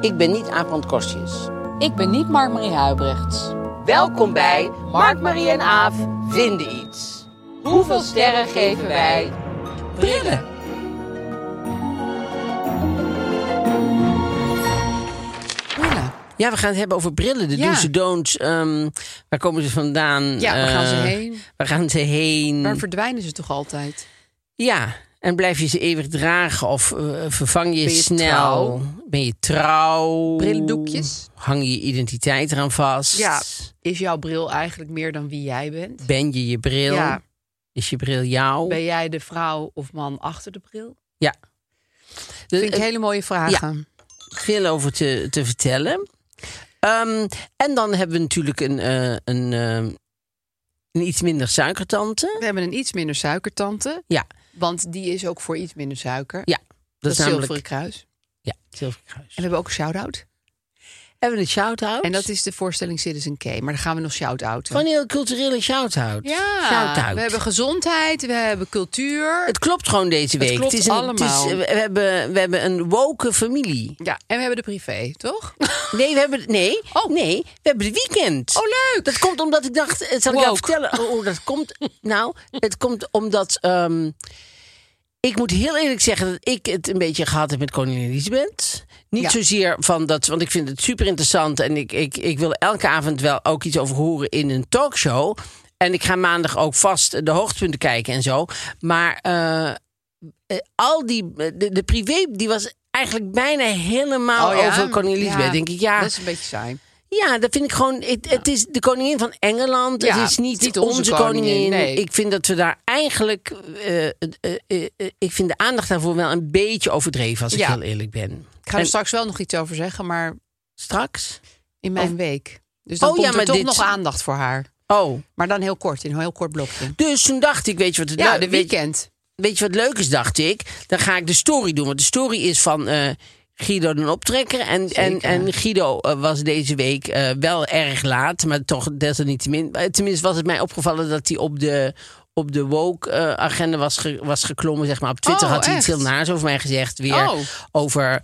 Ik ben niet Aaf Kostjes. Ik ben niet Mark-Marie Huibrechts. Welkom bij Mark, Marie en Aaf vinden iets. Hoeveel sterren geven wij? Brillen. Brillen. Ja, we gaan het hebben over brillen. De Ja. do's en don'ts. ehm, waar komen ze vandaan? Ja, waar gaan ze Eh, heen? Waar gaan ze heen? Waar verdwijnen ze toch altijd? Ja, en blijf je ze eeuwig dragen of eh, vervang je, Ben je snel? trouw? Ben je trouw? Brillendoekjes? Hang je identiteit eraan vast? Ja. Is jouw bril eigenlijk meer dan wie jij bent? Ben je je bril? Ja. Is je bril jou? Ben jij de vrouw of man achter de bril? Ja. De- Vind ik hele mooie vragen. veel over te, te vertellen. Ehm, en dan hebben we natuurlijk een, eh, een, een iets minder suikertante. We hebben een iets minder suikertante. Ja, Want die is ook voor iets minder suiker. ja. dat, is is namelijk Zilveren Kruis. ja, Zilveren Kruis. En we hebben ook een shout-out. Hebben we een shout-out? En dat is de voorstelling Citizen K. Maar dan gaan we nog shout-outen. Gewoon een heel culturele shout-out. Ja, Shout-out. we hebben gezondheid, we hebben cultuur. Het klopt gewoon deze week. klopt het is een, allemaal. Het is, we, hebben, we hebben een woke familie. Ja, en we hebben de privé, toch? Nee, we hebben, nee, Oh. nee, we hebben de weekend. Oh, leuk. Dat komt omdat ik dacht, zal ik jou vertellen hoe dat komt? Nou, het komt omdat ehm, ik moet heel eerlijk zeggen dat ik het een beetje gehad heb met koningin Elisabeth. Niet Ja. zozeer van dat, want ik vind het super interessant en ik, ik, ik wil elke avond wel ook iets over horen in een talkshow. En ik ga maandag ook vast de hoogtepunten kijken en zo. Maar eh, eh, al die, de, de privé, die was eigenlijk bijna helemaal Oh ja? over koningin Elisabeth. Ja, Denk ik, ja, Dat is een beetje saai. Ja, dat vind ik gewoon. Het, het is de koningin van Engeland. Ja, het is niet, niet onze onze, koningin, koningin. nee. Ik vind dat we daar eigenlijk. eh, eh, eh, ik vind de aandacht daarvoor wel een beetje overdreven, als ik Ja. heel eerlijk ben. Ik ga er En straks wel nog iets over zeggen, maar straks? in mijn Of- week. Dus dan Oh, komt ja, er toch dit- nog aandacht voor haar. Oh. Maar dan heel kort, in een heel kort blokje. Dus toen dacht ik, weet je wat het Ja, de weet- weekend. Weet, je wat leuk is, dacht ik? Dan ga ik de story doen. Want de story is van Guido de optrekker. En, en, Zeker. en Guido eh, was deze week eh, wel erg laat, maar toch desalniettemin. eh, Tenminste was het mij opgevallen dat hij op de, op de woke-agenda was, ge- was geklommen. Zeg maar. Op Twitter Oh, had hij iets heel naars over mij gezegd. Weer Oh. over...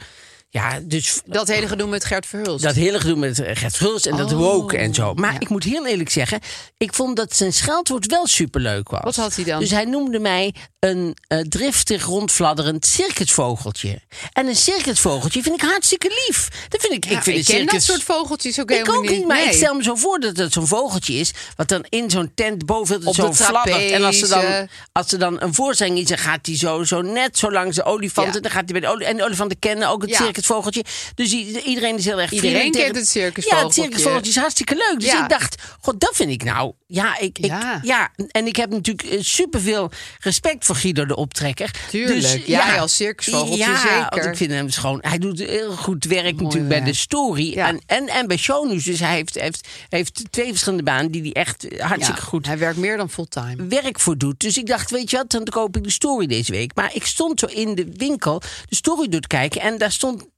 Ja, dus Dat hele gedoe met Gert Verhulst. dat hele gedoe met Gert Vulst en dat Oh, woke en zo. Maar ja. ik moet heel eerlijk zeggen, ik vond dat zijn scheldwoord wel superleuk was. Wat had hij dan? Dus hij noemde mij een eh, driftig rondfladderend circusvogeltje. En een circusvogeltje vind ik hartstikke lief. Dat vind ik. Ja, ik vind ik een ken dat soort vogeltjes ook Ik helemaal ook niet, maar ik stel me zo voor dat het zo'n vogeltje is... wat dan in zo'n tent boven Op zo de fladdert. En als er, dan, als er dan een voorstelling is... dan gaat hij zo, zo net zo langs de olifanten. Ja. Dan gaat hij bij de En de olifanten kennen ook het Ja. circusvogeltje. Dus iedereen is heel erg Iedereen kent tegen- het circusvogeltje. Ja, het circusvogeltje is hartstikke leuk. Dus ik dacht, god, dat vind ik nou... Ja, ik, ik, Ja. ja. en ik heb natuurlijk eh, superveel respect voor Guido de optrekker. Tuurlijk. Dus, Jij als circusvogeltje ja, zeker. want ik vind hem schoon. Hij doet heel goed werk Mooi natuurlijk bij de story. Ja. En, en, en bij Shownieuws. Dus hij heeft, heeft, heeft twee verschillende banen die hij echt hartstikke Ja, goed Hij werkt meer dan fulltime. werk voor doet. Dus ik dacht, weet je wat, dan koop ik de story deze week. Maar ik stond zo in de winkel de story door te kijken en daar stond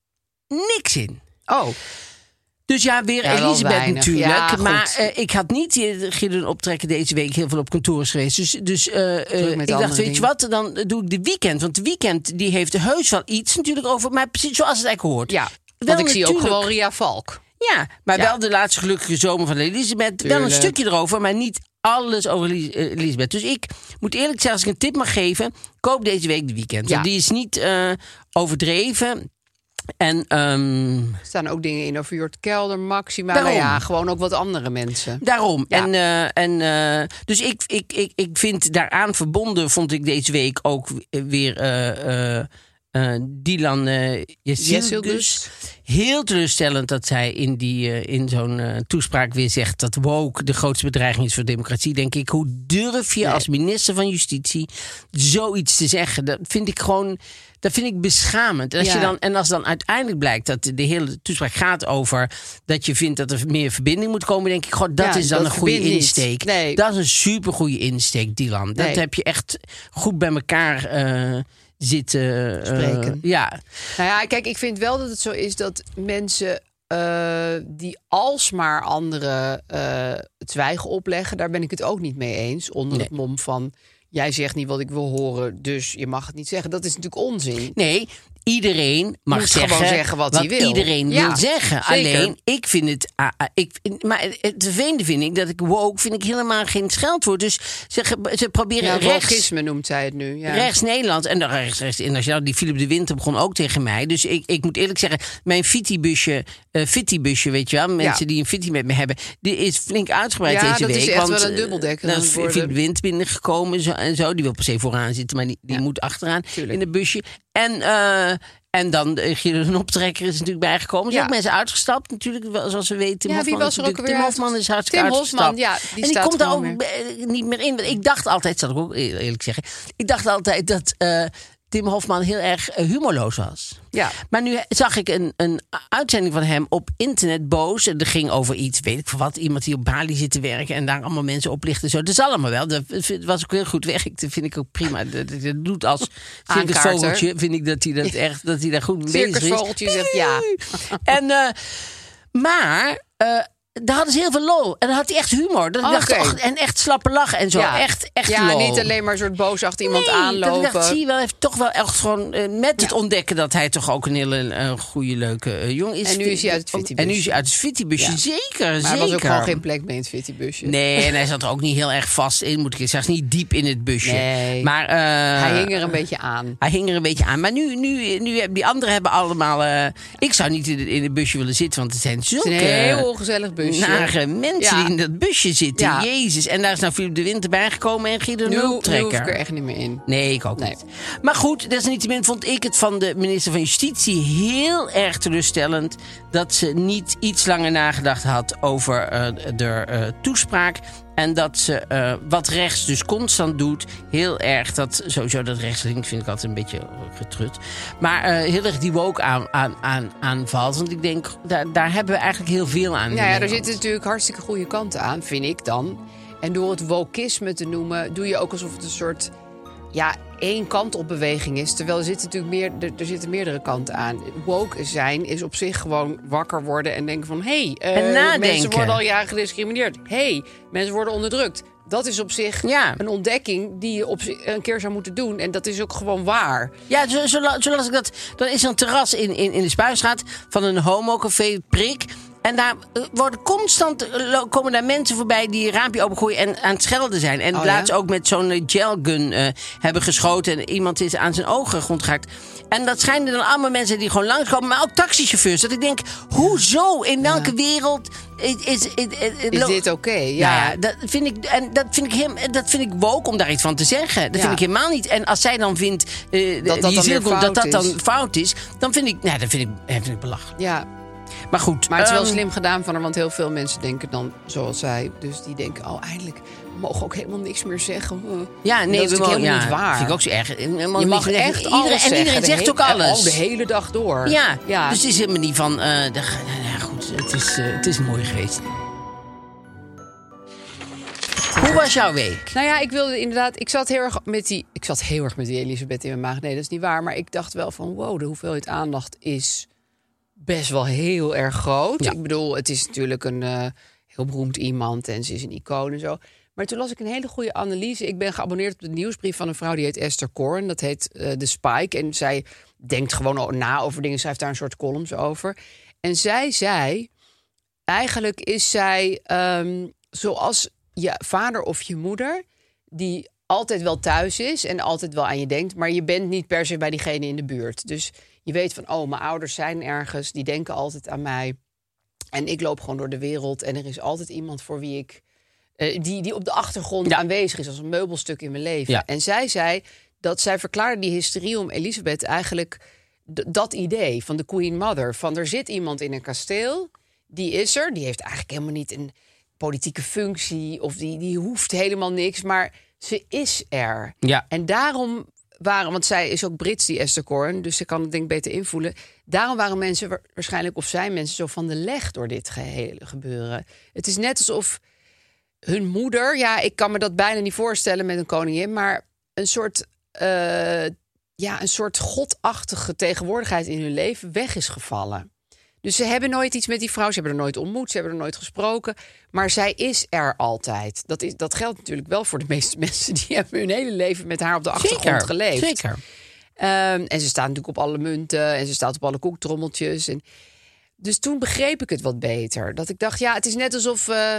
niks in. Oh, Dus ja, weer Ja, Elisabeth weinig. natuurlijk. Ja, maar eh, ik had niet eh, Gideon optrekken deze week heel veel op kantoor is geweest. Dus, dus eh, ik dacht, weet je wat, dan doe ik de weekend. Want de weekend die heeft heus wel iets natuurlijk over, maar precies zoals het eigenlijk hoort. ja. Wel ik zie ook gewoon Ria Valk. Ja, maar Ja. wel de laatste gelukkige zomer van Elisabeth. Wel een stukje erover, maar niet alles over Elis- Elisabeth. Dus ik moet eerlijk zeggen, als ik een tip mag geven, koop deze week de weekend. Ja. Want die is niet overdreven. En ehm, Er staan ook dingen in over Jort Kelder, Maxima. Daarom. Nou ja, gewoon ook wat andere mensen. Daarom. Ja. En, eh, en, eh, dus ik, ik, ik, ik vind daaraan verbonden, vond ik deze week ook weer eh, Dylan uh, Jessilgus. Heel teleurstellend dat zij in, die, in zo'n toespraak weer zegt dat woke de grootste bedreiging is voor democratie. Denk ik, hoe durf je Nee. als minister van Justitie zoiets te zeggen? Dat vind ik gewoon. Dat vind ik beschamend. En als, Ja. je dan, en als dan uiteindelijk blijkt dat de hele toespraak gaat over dat je vindt dat er meer verbinding moet komen, denk ik, god, dat Ja, is dan dat een goede insteek. Nee. Dat is een super goede insteek, Dylan. Dat Nee. heb je echt goed bij elkaar eh, zitten eh, Spreken. ja, Nou ja, kijk, ik vind wel dat het zo is dat mensen eh, die alsmaar anderen eh het zwijgen opleggen, daar ben ik het ook niet mee eens. Onder het mom van, jij zegt niet wat ik wil horen, dus je mag het niet zeggen. Dat is natuurlijk onzin. Nee, iedereen mag Moet zeggen, gewoon zeggen wat hij wil. iedereen Ja, wil zeggen. zeker. Alleen, ik vind het... ah, ah, ik, maar het vervelende vind ik dat ik woke vind ik helemaal geen scheldwoord. Dus ze, ze proberen Ja, rechts... noemt zij het nu. Ja. Rechts Nederland en dan rechts, rechts internationaal. Die Philip de Winter begon ook tegen mij. Dus ik, ik moet eerlijk zeggen, mijn fittibusje, eh fittibusje, weet je wel, mensen Ja. die een fitty met me hebben, die is flink uitgebreid Ja, deze dat week. is echt want, wel een eh, dubbeldekker Dan is. Philip de Winter binnengekomen en zo. Die wil per se vooraan zitten, maar die, die Ja. moet achteraan Tuurlijk. in het busje. En, eh, en dan uh, Guido de Optrekker is natuurlijk bijgekomen. Er zijn Ja. ook mensen uitgestapt natuurlijk, zoals we weten. Ja, wie was er is ook alweer Tim Hofman is hartstikke Tim. Hofman, ja, die en die komt daar ook eh, niet meer in. Ik dacht altijd, zal ik ook eer- eerlijk zeggen, ik dacht altijd dat Tim Hofman heel erg eh, humorloos was. Ja. Maar nu zag ik een, een uitzending van hem op internet boos. En dat ging over iets, weet ik wat. Iemand die op Bali zit te werken en daar allemaal mensen oplichten. Zo. Dat is allemaal wel. Dat was ook heel goed werk. Dat vind ik ook prima. Dat, dat, dat doet als circusvogeltje. Vind ik dat hij dat echt, dat hij daar goed mee bezig is. Circusvogeltje zegt ja. En, eh, maar eh, daar hadden ze heel veel lol. En dan had hij echt humor. Dat dacht, och, en echt slappe lachen en zo. ja. Echt, echt ja, lol. niet alleen maar een soort boos achter iemand Nee, aanlopen. Dat ik dacht, zie je wel, heeft toch wel echt gewoon eh, met het ontdekken dat hij toch ook een hele eh, goede, leuke eh, jongen is. En nu is hij uit het fittibusje. En nu is hij uit het fittibusje. Ja. Zeker, maar zeker. er was ook gewoon geen plek meer in het fittybusje. Nee, en hij zat er ook niet heel erg vast in, moet ik zeggen. niet diep in het busje. Nee. Maar, Hij hing er een beetje aan. hij hing er een beetje aan. Maar nu, nu, nu hebben die anderen hebben allemaal. ik zou niet in het, in het busje willen zitten, want het zijn Het zulke is een heel ongezellig busje. Nare mensen die in dat busje zitten. Jezus. En daar is nou Philip de Winter bijgekomen en Guido nu, de nu hoef ik er echt niet meer in. Nee, ik ook Nee. niet. Maar goed, desalniettemin vond ik het van de minister van Justitie heel erg teleurstellend dat ze niet iets langer nagedacht had over eh, de eh, toespraak. En dat ze eh, wat rechts dus constant doet, heel erg dat sowieso dat rechts-links vind ik altijd een beetje getrut. Maar eh, heel erg die woke aan, aan, aan, aanvalt. Want ik denk, daar, daar hebben we eigenlijk heel veel aan. Nou ja, er zitten natuurlijk hartstikke goede kanten aan, vind ik dan. En door het wokisme te noemen, doe je ook alsof het een soort ja, één kant op beweging is. Terwijl er zitten natuurlijk meer, er, er zitten meerdere kanten aan. Woke zijn is op zich gewoon wakker worden en denken van... hé, hey, eh, mensen worden al jaren gediscrimineerd. Hé, hey, mensen worden onderdrukt. Dat is op zich Ja. een ontdekking die je op zich een keer zou moeten doen. En dat is ook gewoon waar. Ja, zo, zo, la- zo las ik dat. Dan is er een terras in, in, in de Spuistraat van een homocafé Prik. En daar eh, worden constant eh, komen daar mensen voorbij die een raampje opengooien en aan het schelden zijn. En Oh, laatst ja? ook met zo'n gelgun eh, hebben geschoten. En iemand is aan zijn ogen grond geraakt. En dat schijnen dan allemaal mensen die gewoon langskomen, maar ook taxichauffeurs. Dat ik denk, hoezo? In welke wereld is, is, is, Is dit oké? Ja, Ja. ja, dat vind ik en dat vind ik hem, dat vind ik woke om daar iets van te zeggen. Dat Ja. vind ik helemaal niet. En als zij dan vindt Dat dat die dan dat dan is. fout is, dan vind ik, nou, dat vind ik, dat vind ik belachelijk. Ja, Maar goed, Maar het is wel ehm, slim gedaan van haar, want heel veel mensen denken dan zoals zij. Dus die denken, oh, eindelijk we mogen ook helemaal niks meer zeggen. Uh, Ja, nee, dat is helemaal ja, niet waar. Vind ik ook zo erg. Je je mag echt iedereen, alles En iedereen de zegt hele- ook alles. Oh, de hele dag door. ja, ja. dus het is helemaal niet van, eh, de- ja, goed, het is, eh, het is mooi geweest. Hoe was jouw week? Nou ja, ik wilde inderdaad. Ik zat heel erg met die. Ik zat heel erg met die Elisabeth in mijn maag. Nee, dat is niet waar. Maar ik dacht wel van wow, de hoeveelheid aandacht is best wel heel erg groot. Ja. Ik bedoel, het is natuurlijk een eh, heel beroemd iemand en ze is een icoon en zo. Maar toen las ik een hele goede analyse. Ik ben geabonneerd op de nieuwsbrief van een vrouw die heet Esther Korn. Dat heet eh The Spike. En zij denkt gewoon na over dingen. Schrijft daar een soort columns over. En zij zei: eigenlijk is zij ehm, zoals je vader of je moeder, die altijd wel thuis is en altijd wel aan je denkt, maar je bent niet per se bij diegene in de buurt. Dus Je weet van, oh, mijn ouders zijn ergens, die denken altijd aan mij. En ik loop gewoon door de wereld en er is altijd iemand voor wie ik. eh, die, die op de achtergrond Ja. aanwezig is als een meubelstuk in mijn leven. Ja. En zij zei dat zij verklaarde die hysterie om Elisabeth eigenlijk dat idee van de Queen Mother. Van er zit iemand in een kasteel, die is er, die heeft eigenlijk helemaal niet een politieke functie of die, die hoeft helemaal niks, maar ze is er. Ja. En daarom waren, want zij is ook Brits, die Esther Coren, dus ze kan het denk ik beter invoelen. Daarom waren mensen wa- waarschijnlijk, of zijn mensen zo van de leg door dit gehele gebeuren. Het is net alsof hun moeder, ja, ik kan me dat bijna niet voorstellen met een koningin, maar een soort, eh, ja, een soort godachtige tegenwoordigheid in hun leven weg is gevallen. Dus ze hebben nooit iets met die vrouw, ze hebben er nooit ontmoet, ze hebben er nooit gesproken, maar zij is er altijd. Dat, is, dat geldt natuurlijk wel voor de meeste mensen die hebben hun hele leven met haar op de achtergrond Zeker, geleefd. zeker. Ehm, en ze staat natuurlijk op alle munten en ze staat op alle koektrommeltjes. En... Dus toen begreep ik het wat beter. Dat ik dacht, ja, het is net alsof eh,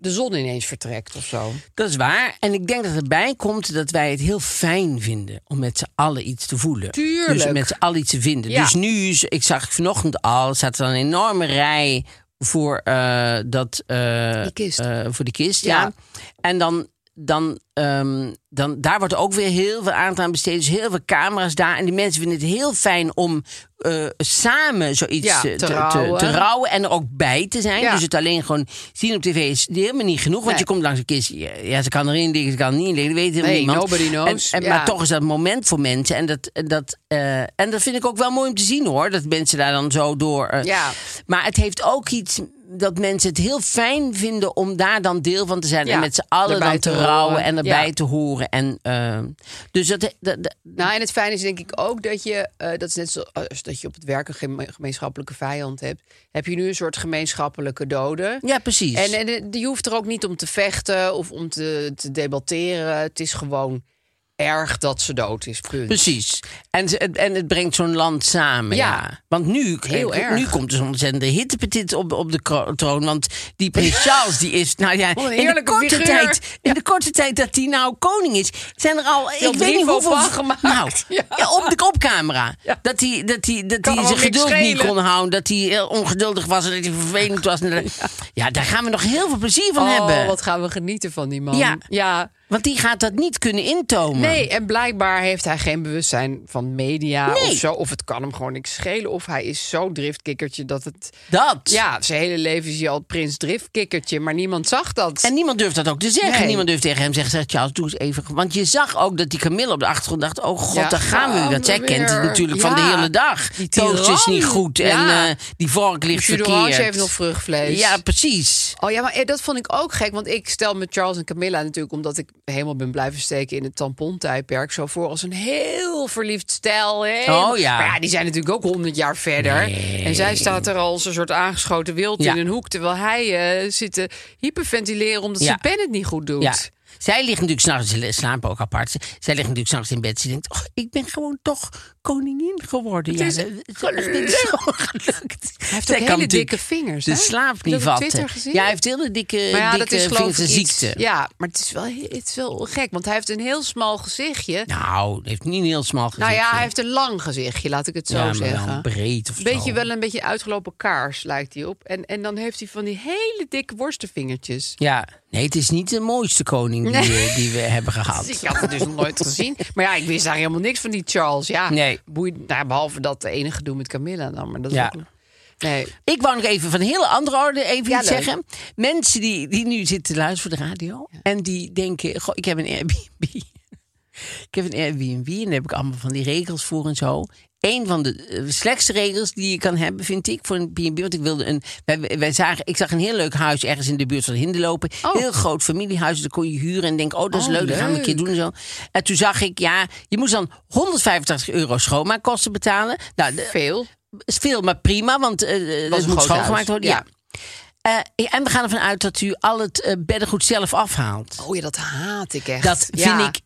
de zon ineens vertrekt of zo. Dat is waar. En ik denk dat erbij komt dat wij het heel fijn vinden om met z'n allen iets te voelen. Tuurlijk. Dus met z'n allen iets te vinden. Ja. Dus nu, ik zag vanochtend al, staat er een enorme rij voor, eh, dat, eh, Die kist. eh, voor die kist. Ja. Ja. En dan, dan, ehm, dan, daar wordt ook weer heel veel aandacht aan besteed. Dus heel veel camera's daar. En die mensen vinden het heel fijn om eh, samen zoiets Ja, te, rouwen. te rouwen en er ook bij te zijn. Ja. Dus het alleen gewoon zien op tv is helemaal niet genoeg. Want Nee. je komt langs een kist. Ja, ze kan erin liggen, ze kan er niet in liggen. Dat weet helemaal Nee, niemand. nobody knows. En, en, Ja. Maar toch is dat moment voor mensen. En dat, dat, eh, en dat vind ik ook wel mooi om te zien hoor. Dat mensen daar dan zo door. eh, Ja. Maar het heeft ook iets dat mensen het heel fijn vinden om daar dan deel van te zijn. Ja, en met z'n allen dan te, te rouwen en erbij Ja. te horen. En, eh, dus dat, dat, dat- Nou, en het fijne is denk ik ook dat je, eh, dat is net zoals dat je op het werk een geme- gemeenschappelijke vijand hebt. Heb je nu een soort gemeenschappelijke dode. ja, precies. En, en eh, je hoeft er ook niet om te vechten of om te, te debatteren. Het is gewoon erg dat ze dood is. Punt. Precies. En, ze- en het brengt zo'n land samen. Ja. Ja. Want nu, Heel eh, erg. nu komt zo'n ontzettende hittepetit op, op de troon. Want die prins Charles, die is. Nou ja, in de, korte figuur. tijd, in de korte tijd dat hij nou koning is, zijn er al. Ik weet niet hoeveel. op gemaakt. Nou, Ja. ja, op de op camera. Ja. Dat hij, dat hij, dat hij zijn geduld niet kon houden. Dat hij heel ongeduldig was en dat hij vervelend was. Ja, daar gaan we nog heel veel plezier van oh, hebben. wat gaan we genieten van die man. Ja. Want die gaat dat niet kunnen intomen. Nee, en blijkbaar heeft hij geen bewustzijn van media Nee. of zo. Of het kan hem gewoon niks schelen. Of hij is zo driftkikkertje dat het... Dat. Ja, zijn hele leven is hij al prins driftkikkertje. Maar niemand zag dat. En niemand durft dat ook te zeggen. Nee. Niemand durft tegen hem te zeggen, zeg, Charles, doe eens even. Want je zag ook dat die Camille op de achtergrond dacht... oh god, Ja, daar gaan we weer. Want zij kent het natuurlijk van de hele dag. die Toast is niet goed en eh, die vork ligt d'orange verkeerd. heeft nog vruchtvlees. Ja, precies. Oh ja, maar eh, dat vond ik ook gek. Want ik stel me Charles en Camilla natuurlijk... omdat ik helemaal ben blijven steken in het tampontijdperk... zo voor als een heel verliefd stijl. Oh ja. Maar ja, die zijn natuurlijk ook honderd jaar verder. En zij staat er al als een soort aangeschoten wild Ja. in een hoek... terwijl hij eh, zit te hyperventileren omdat Ja. zijn pen het niet goed doet. Zij ligt natuurlijk s'nachts, ze slapen ook apart. Zij ligt natuurlijk s'nachts in bed. Ze denkt, oh, ik ben gewoon toch koningin geworden. Het is ja, dat- dit is gewoon gelukt. Hij heeft ook hele dikke vingers. De hè? slaap niet vatten. Ja, hij heeft hele dikke, Maar ja, dikke dat is geloof ik vingers- iets- ziekte. Ja, maar het is, wel, het is wel gek, want hij heeft een heel smal gezichtje. Nou, hij heeft niet een heel smal gezicht. nou ja, hij heeft een lang gezichtje, laat ik het zo ja, maar zeggen. wel breed of zo. Beetje wel een beetje uitgelopen kaars lijkt hij op. En, en dan heeft hij van die hele dikke worstenvingertjes. Ja, nee, het is niet de mooiste koning die, Nee. die we hebben gehad. Ik had het dus nog nooit gezien. Maar ja, ik wist daar helemaal niks van die Charles. Ja, Nee. boeit, nou, behalve dat ene gedoe met Camilla dan. Maar dat is ook, nee. Ik wou nog even van een hele andere orde even Ja, iets leuk. zeggen. Mensen die, die nu zitten te luisteren voor de radio en die denken: Goh, ik heb een Airbnb. ik heb een Airbnb en daar heb ik allemaal van die regels voor en zo. Een van de eh, slechtste regels die je kan hebben, vind ik, voor een B&B. Want ik wilde een. Wij, wij zagen, ik zag een heel leuk huis ergens in de buurt van Hinde lopen. Oh. Heel groot familiehuis. Dat kon je huren en denk, oh, dat is Oh, leuk. Dat gaan we een keer doen en zo. En toen zag ik, ja, je moest dan 185 euro schoonmaakkosten betalen. Nou, de- Veel. is veel, maar prima, want eh, Was het moet schoongemaakt worden. Ja. ja. Eh, en we gaan ervan uit dat u al het eh, beddengoed zelf afhaalt. Oh ja, dat haat ik echt. Dat Ja. vind ik.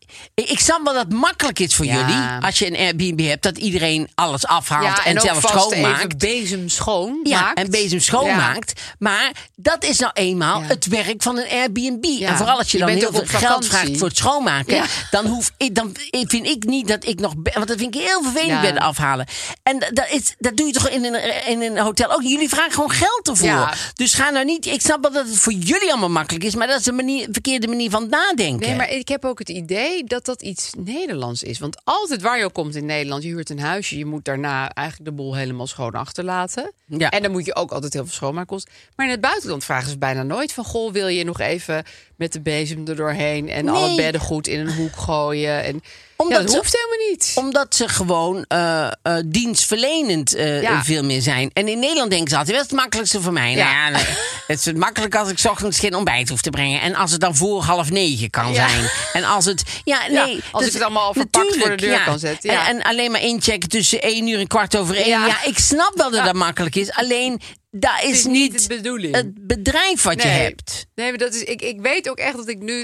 Ik snap wel dat het makkelijk is voor Ja. jullie. Als je een Airbnb hebt, dat iedereen alles afhaalt Ja, en, zelf vast schoonmaakt. even bezem schoon Ja, maakt. en bezem schoonmaakt. Maar dat is nou eenmaal het werk van een Airbnb. En vooral als je Je dan heel veel geld vraagt voor het schoonmaken. Dan, hoef ik, dan vind ik niet dat ik nog... Want dat vind ik heel vervelend bedden afhalen. En dat, is, dat doe je toch in een, in een hotel ook. Jullie vragen gewoon geld ervoor. Ja. Dus ga nou niet... Ik snap wel dat het voor jullie allemaal makkelijk is. Maar dat is de manier, verkeerde manier van nadenken. Nee, maar ik heb ook het idee dat dat iets Nederlands is. Want altijd waar je ook komt in Nederland, je huurt een huisje, je moet daarna eigenlijk de boel helemaal schoon achterlaten. Ja. En dan moet je ook altijd heel veel schoonmaakkosten. Maar in het buitenland vragen ze bijna nooit van, goh, wil je nog even met de bezem er doorheen en Nee. alle beddengoed in een hoek gooien? En Omdat ja, dat ze- hoeft helemaal niet. Omdat ze gewoon eh, eh, dienstverlenend eh, Ja. veel meer zijn. En in Nederland denken ze altijd, wat is het makkelijkste voor mij? Ja. Nou ja, het is het makkelijk als ik 's ochtends geen ontbijt hoef te brengen. En als het dan voor half negen kan zijn. En als het... Ja, nee. als dus ik het allemaal al verpakt voor de deur kan zetten, ja. En, en alleen maar inchecken tussen één uur en kwart over één. Ja, Ja. ik snap wel dat dat makkelijk is. Alleen, dat is, is niet de bedoeling. het bedrijf wat je hebt. Nee, maar dat is, ik, ik weet ook echt dat ik nu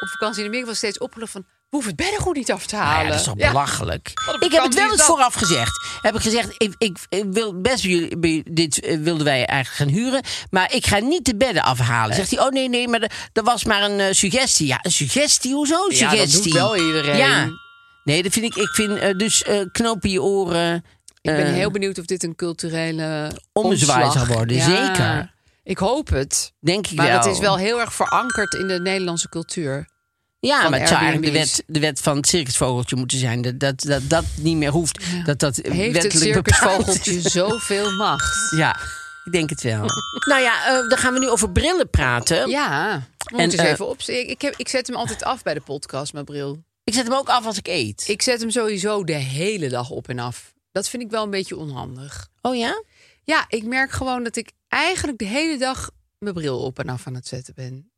op vakantie in Amerika was steeds opgelucht van, we hoeven het beddengoed niet af te Nou halen. ja, dat is toch Ja. belachelijk. Ik heb het wel eens dat? vooraf gezegd. Heb ik gezegd, ik, ik, ik wil best jullie, dit eh, wilden wij eigenlijk gaan huren. Maar ik ga niet de bedden afhalen. Zegt hij, oh nee, nee, maar er- er was maar een eh, suggestie. Ja, een suggestie? Hoezo een Ja, dat suggestie? doet wel iedereen. Ja. Nee, dat vind ik, ik vind eh, dus knopen je oren. Ik ben eh, heel benieuwd of dit een culturele omslag- zal worden, zeker. Ik hoop het. Denk ik Maar wel. het is wel heel erg verankerd in de Nederlandse cultuur. Ja, maar het zou eigenlijk de wet, de wet van het circusvogeltje moeten zijn. Dat dat, dat, dat niet meer hoeft. Dat dat Heeft het circusvogeltje zoveel macht? Ja, ik denk het wel. nou ja, eh, dan gaan we nu over brillen praten. Ja, En, eens eh, even op. Ik, ik, heb, ik zet hem altijd af bij de podcast, mijn bril. Ik zet hem ook af als ik eet. Ik zet hem sowieso de hele dag op en af. Dat vind ik wel een beetje onhandig. Oh ja? Ja, ik merk gewoon dat ik eigenlijk de hele dag mijn bril op en af aan het zetten ben.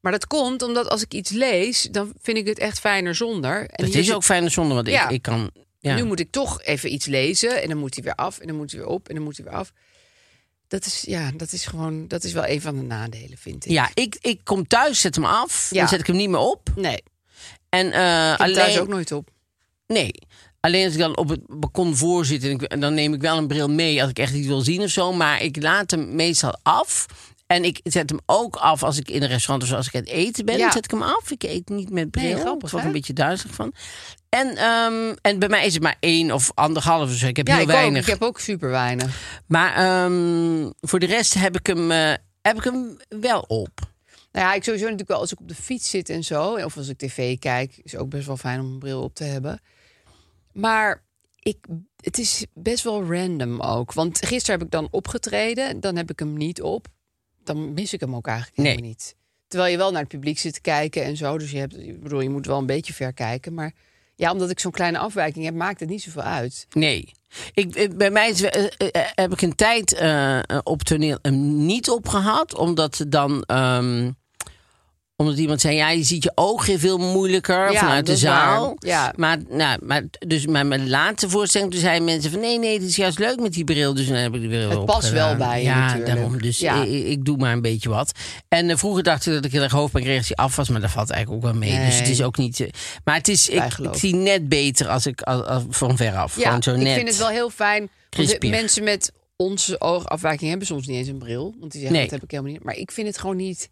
Maar dat komt omdat als ik iets lees, dan vind ik het echt fijner zonder. En Het is zit- ook fijne zonde, want Ja. ik, ik kan... Ja. Nu moet ik toch even iets lezen en dan moet hij weer af en dan moet hij weer op en dan moet hij weer af. Dat is, ja, dat is gewoon, dat is wel een van de nadelen, vind ik. ja, ik, ik kom thuis, zet hem af. Ja. Dan zet ik hem niet meer op. Nee, En heb alleen... thuis ook nooit op. Nee. Alleen als ik dan op het balkon voor zit... En, ik, en dan neem ik wel een bril mee als ik echt iets wil zien of zo. Maar ik laat hem meestal af. En ik zet hem ook af als ik in een restaurant of zo, als ik aan het eten ben. Ja. Dan zet ik hem af. Ik eet niet met bril. Nee, grappig, Ik word een beetje duizelig van. En, ehm, en bij mij is het maar één of anderhalf. Dus ik heb Ja, heel ik ook. weinig. Ik heb ook super weinig. Maar ehm, voor de rest heb ik, hem, eh, heb ik hem wel op. Nou ja, ik sowieso natuurlijk wel als ik op de fiets zit en zo. Of als ik tv kijk, is ook best wel fijn om een bril op te hebben. Maar ik, het is best wel random ook. Want gisteren heb ik dan opgetreden. Dan heb ik hem niet op. Dan mis ik hem ook eigenlijk Nee. helemaal niet. Terwijl je wel naar het publiek zit te kijken en zo. Dus je, hebt, ik bedoel, je moet wel een beetje ver kijken. Maar ja, omdat ik zo'n kleine afwijking heb, maakt het niet zoveel uit. Nee. Ik, eh, bij mij is, eh, eh, heb ik een tijd eh, eh, op toneel hem niet opgehad. Omdat dan... ehm, omdat iemand zei, ja, je ziet je ogen veel moeilijker Ja, vanuit de zaal. Ja. Maar, nou, maar, dus, maar mijn laatste voorstelling, toen zeiden mensen van... nee, nee, het is juist leuk met die bril. Dus dan heb ik die bril Het past wel bij je Ja, natuurlijk. daarom. Dus Ja. ik, ik doe maar een beetje wat. En eh, vroeger dacht ik dat ik heel erg hoofdpijnreactie af was. Maar dat valt eigenlijk ook wel mee. Dus het is ook niet... eh, maar het is, ik, ik zie net beter als ik als, als, van veraf. Ja, Gewoon zo net. ik vind het wel heel fijn. Want mensen met onze oogafwijking hebben soms niet eens een bril. Want die zeggen, Nee. dat heb ik helemaal niet. Maar ik vind het gewoon niet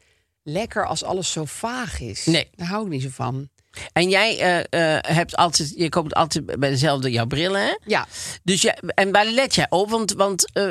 lekker als alles zo vaag is. Nee. Daar hou ik niet zo van. En jij eh, eh, hebt altijd, je koopt altijd bij dezelfde jouw brillen, hè? Ja, Dus jij, en waar let jij op? Want, want eh,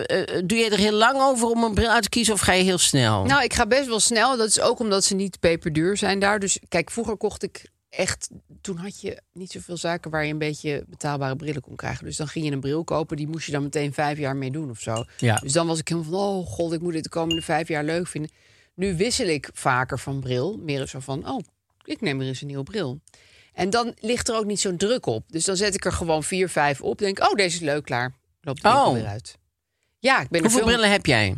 doe je er heel lang over om een bril uit te kiezen of ga je heel snel? nou, ik ga best wel snel. Dat is ook omdat ze niet peperduur zijn daar. Dus kijk, vroeger kocht ik echt... Toen had je niet zoveel zaken waar je een beetje betaalbare brillen kon krijgen. Dus dan ging je een bril kopen. Die moest je dan meteen vijf jaar mee doen of zo. Ja. Dus dan was ik helemaal van... Oh god, ik moet dit de komende vijf jaar leuk vinden. Nu wissel ik vaker van bril. Meer zo van... Oh, ik neem er eens een nieuwe bril. En dan ligt er ook niet zo'n druk op. Dus dan zet ik er gewoon vier, vijf op. Denk, oh, deze is leuk, klaar. Loop de Oh. weer uit. Ja, ik ben Hoeveel veel... brillen heb jij?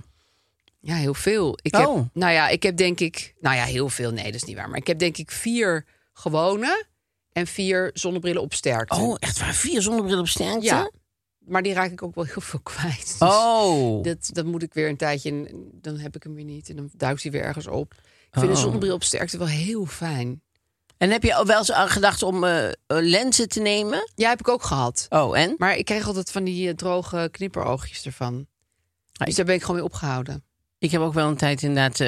Ja, heel veel. Ik Oh. heb, nou ja, ik heb denk ik, nou ja, heel veel. Nee, dat is niet waar. Maar ik heb denk ik vier gewone en vier zonnebrillen op sterkte. Oh, echt waar? Vier zonnebrillen op sterkte? Ja. Maar die raak ik ook wel heel veel kwijt. Dus Oh. dat, dat moet ik weer een tijdje... en dan heb ik hem weer niet. En dan duikt hij weer ergens op. Ik vind een Oh. zonnebril op sterkte wel heel fijn. En heb je al wel eens aan gedacht om eh, eh, lenzen te nemen? Ja, heb ik ook gehad. Oh, en? Maar ik kreeg altijd van die eh, droge knipperoogjes ervan. Dus daar ben ik gewoon mee opgehouden. Ik heb ook wel een tijd inderdaad...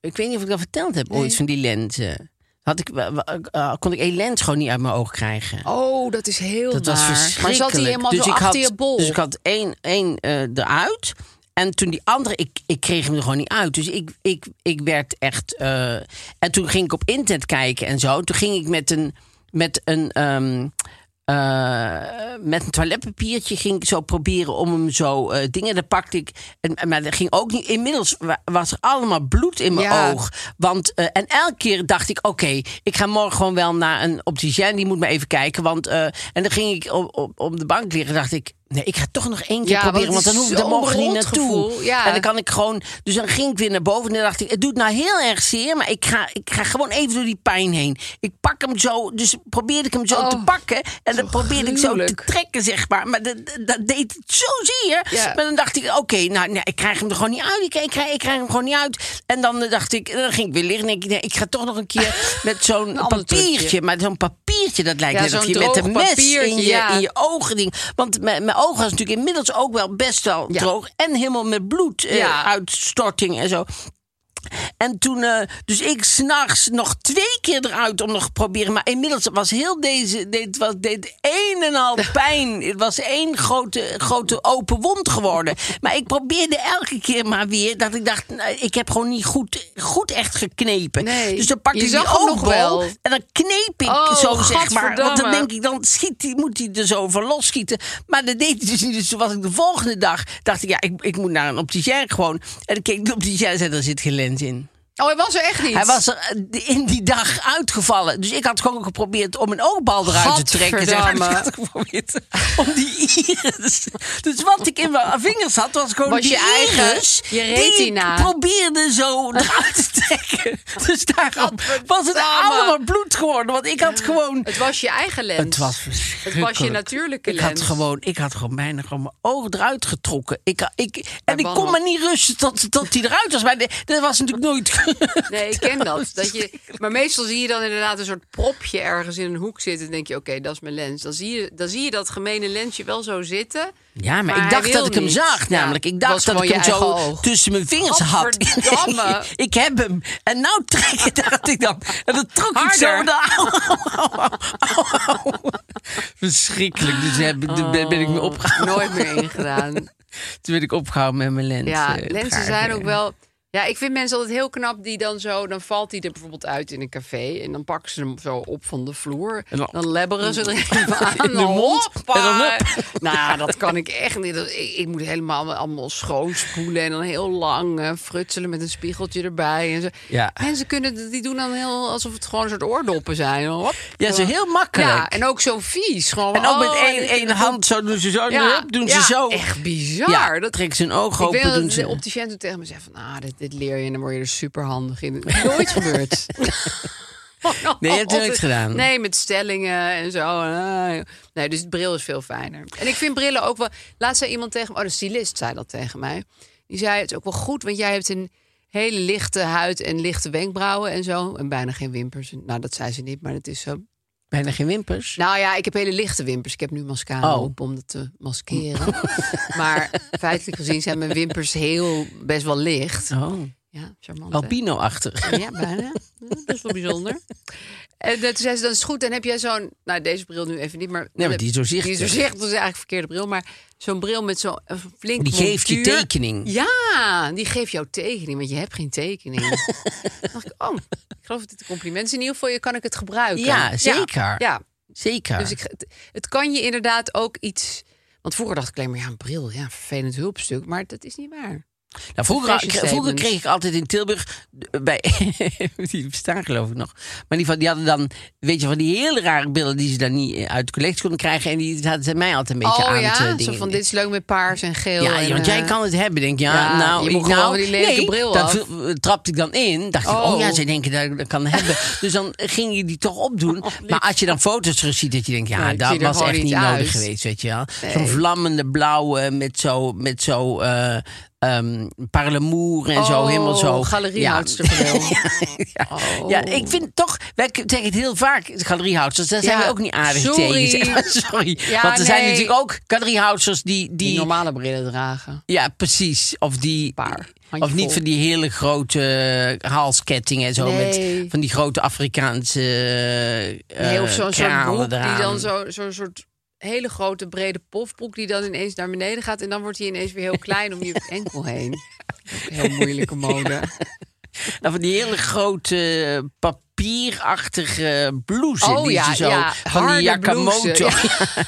ik weet niet of ik dat verteld heb Nee. ooit van die lenzen. Had ik, eh, kon ik één lens gewoon niet uit mijn oog krijgen. Oh, dat is heel dat was verschrikkelijk. Maar zat hij helemaal dus zo ik achter had, je bol? Dus ik had één, één eh, eruit. En toen die andere, ik, ik kreeg hem er gewoon niet uit. Dus ik, ik, ik werd echt... eh, en toen ging ik op internet kijken en zo. Toen ging ik met een... Met een ehm, eh, met een toiletpapiertje ging ik zo proberen om hem zo eh, dingen. Dan pakte ik. En, maar dat ging ook niet. Inmiddels wa- was er allemaal bloed in mijn Ja. oog. Want, eh, en elke keer dacht ik: oké, ik ga morgen gewoon wel naar een opticien. Die moet me even kijken. Want, en dan ging ik op, op, op de bank liggen. Dacht ik. Nee, ik ga toch nog één keer Ja, proberen. Want dan hoef er zo'n morgen niet naartoe. ja. En dan kan ik gewoon. Dus dan ging ik weer naar boven. En dan dacht ik: het doet nou heel erg zeer. Maar ik ga, ik ga gewoon even door die pijn heen. Ik pak hem zo. Dus probeerde ik hem zo Oh, te pakken. En dan probeerde ik zo te trekken, zeg maar. Maar dat, dat- deed het zozeer. Ja. Maar dan dacht ik, oké, nou, nee, ik krijg hem er gewoon niet uit. Ik, ik, krijg, ik krijg hem gewoon niet uit. En dan dacht ik, dan ging ik weer liggen. En ik, nee, ik ga toch nog een keer met zo'n papiertje. trucje. Maar zo'n papiertje, dat lijkt Ja, net of je met een mes in papiertje, je, ja. in je ogen ding. Want mijn, mijn ogen was natuurlijk inmiddels ook wel best wel droog. En helemaal met bloed, uitstorting en zo. En toen, eh, dus ik s'nachts nog twee keer eruit om nog te proberen. Maar inmiddels was heel deze, dit was dit een en al pijn. Het was één grote, grote open wond geworden. Maar ik probeerde elke keer maar weer dat ik dacht, nou, ik heb gewoon niet goed, goed echt geknepen. Nee, dus dan pakte je ik die oogbol wel. en dan kneep ik Oh, zo zeg maar. Want dan denk ik, dan schiet die, moet hij er zo van losschieten. Maar dat deed hij dus niet. Dus toen was ik de volgende dag, dacht ik, ja, ik, ik moet naar een opticien gewoon. En dan keek de opticien en zei, er zit geen lens in. Oh, hij was er echt niet. Hij was er eh, in die dag uitgevallen. Dus ik had gewoon geprobeerd om een oogbal eruit te trekken. zeg maar. Dus ik had geprobeerd om die iris. Dus wat ik in mijn vingers had, was gewoon Was die je eigen- je die retina. ik probeerde zo eruit te trekken. Dus daarom was het allemaal bloed geworden. Want ik had gewoon... Het was je eigen lens. Het was Het verschrikkelijk. was je natuurlijke ik lens. Had gewoon, ik had gewoon bijna gewoon mijn ogen eruit getrokken. Ik, ik, en ik kon maar niet rusten tot, tot die eruit was. Maar dat was natuurlijk nooit... Nee, ik ken dat. dat je, maar meestal zie je dan inderdaad een soort propje ergens in een hoek zitten. En denk je, oké, dat is mijn lens. Dan zie, je, dan zie je dat gemene lensje wel zo zitten. Ja, maar, ik dacht dat ik hem niet. zag, Ja, namelijk. Ik dacht dat ik hem je zo oog. tussen mijn vingers had. Ik heb hem. En nou trekken, dacht ik dan. En dan trok ik zo. De-. Verschrikkelijk. Dus heb, ben, ik me opgehouden. Nooit meer ingedaan. Toen ben ik opgehouden met mijn lens. Ja, eh, lenzen zijn ook wel. Ja, ik vind mensen altijd heel knap die dan zo. Dan valt die er bijvoorbeeld uit in een café. En dan pakken ze hem zo op van de vloer. En dan- Dan lebberen ze er even aan. In de mond. En dan. Nou, dat kan ik echt niet. Dat- Ik, ik moet helemaal allemaal schoonspoelen. En dan heel lang eh, frutselen met een spiegeltje erbij. En zo. Ja. Mensen kunnen, die doen dan heel alsof het gewoon een soort oordoppen zijn. Hop. Ja, zo heel makkelijk. Ja, en ook zo vies. Gewoon, En ook met oh, één, één hand zo doen ze zo. Ja, doen ja, ze zo. Echt bizar. Ja, dat trek zijn ik open. weet doen dat ze. de opticien toen tegen me zei van... Ah, dit, dit leer je en dan word je er super handig in. Nooit gebeurd. Nee, je hebt het nooit gedaan. Nee, met stellingen en zo. Nee, dus de bril is veel fijner. En ik vind brillen ook wel... Laatst zei iemand tegen me... Oh, de stylist zei dat tegen mij. Die zei, het is ook wel goed, want jij hebt een hele lichte huid... en lichte wenkbrauwen en zo. En bijna geen wimpers. Nou, dat zei ze niet, maar het is zo. Bijna geen wimpers. Nou ja, ik heb hele lichte wimpers. Ik heb nu mascara Oh. op om dat te maskeren. maar feitelijk gezien zijn mijn wimpers heel best wel licht. Oh, Ja, charmant. hè? albino-achtig. Ja, bijna. Dat is wel bijzonder. En toen zei ze, dat is goed. Dan heb jij zo'n... Nou, deze bril nu even niet, maar... Nee, maar die is Die doorzichtig. is doorzichtig, dat is eigenlijk een verkeerde bril. Maar zo'n bril met zo'n flink Die geeft je tekening. Ja, die geeft jouw tekening, want je hebt geen tekening. Dacht ik, oh, ik geloof dat dit een compliment is. In ieder geval, je kan ik het gebruiken. Ja, zeker. Ja, Zeker. dus ik, het, het kan je inderdaad ook iets... Want vroeger dacht ik alleen maar, ja, een bril, ja, een vervelend hulpstuk. Maar dat is niet waar. Nou, vroeger, kreeg ik altijd in Tilburg eh, bij die bestaan geloof ik nog. Maar die, van, die hadden dan, weet je, van die hele rare beelden die ze dan niet eh, uit de collectie konden krijgen. En die hadden ze mij altijd een beetje Oh aan ja, het eh, zo dingen. van dit is leuk met paars en geel. Ja, en, want jij eh, kan het hebben. Denk je, ja, ja, nou, je moet ik, gewoon nou, die nee, bril dat af. trapte ik dan in. Dacht ik, oh Oh. ja, zij denken dat ik dat kan hebben. Dus dan ging je die toch opdoen. maar als je dan foto's terug ziet, dat je denkt, ja, Nee, ik dat was echt niet nodig geweest, weet je wel. Nee. Zo'n vlammende blauwe met zo, met zo ehm parlemoer en zo, Oh, helemaal zo. galeriehoudsterbril. ja. Oh. ja, ik vind toch, wij zeggen het heel vaak, galeriehouders, daar zijn Ja, we ook niet aardig sorry. tegen. sorry. Ja, Want er zijn natuurlijk ook galeriehouders die, die, Die normale brillen dragen. ja, precies. Of die. Paar. Of niet van die hele grote eh, halskettingen en zo. Nee. Met van die grote Afrikaanse. eh Nee, of zo'n soort kralen broek die dan zo- zo'n soort hele grote brede pofbroek die dan ineens naar beneden gaat en dan wordt hij ineens weer heel klein om je enkel heen. Heel moeilijke mode. Nou, van die hele grote papierachtige blouses. Oh die ja, zo, ja, van die Yakamoto. blouse.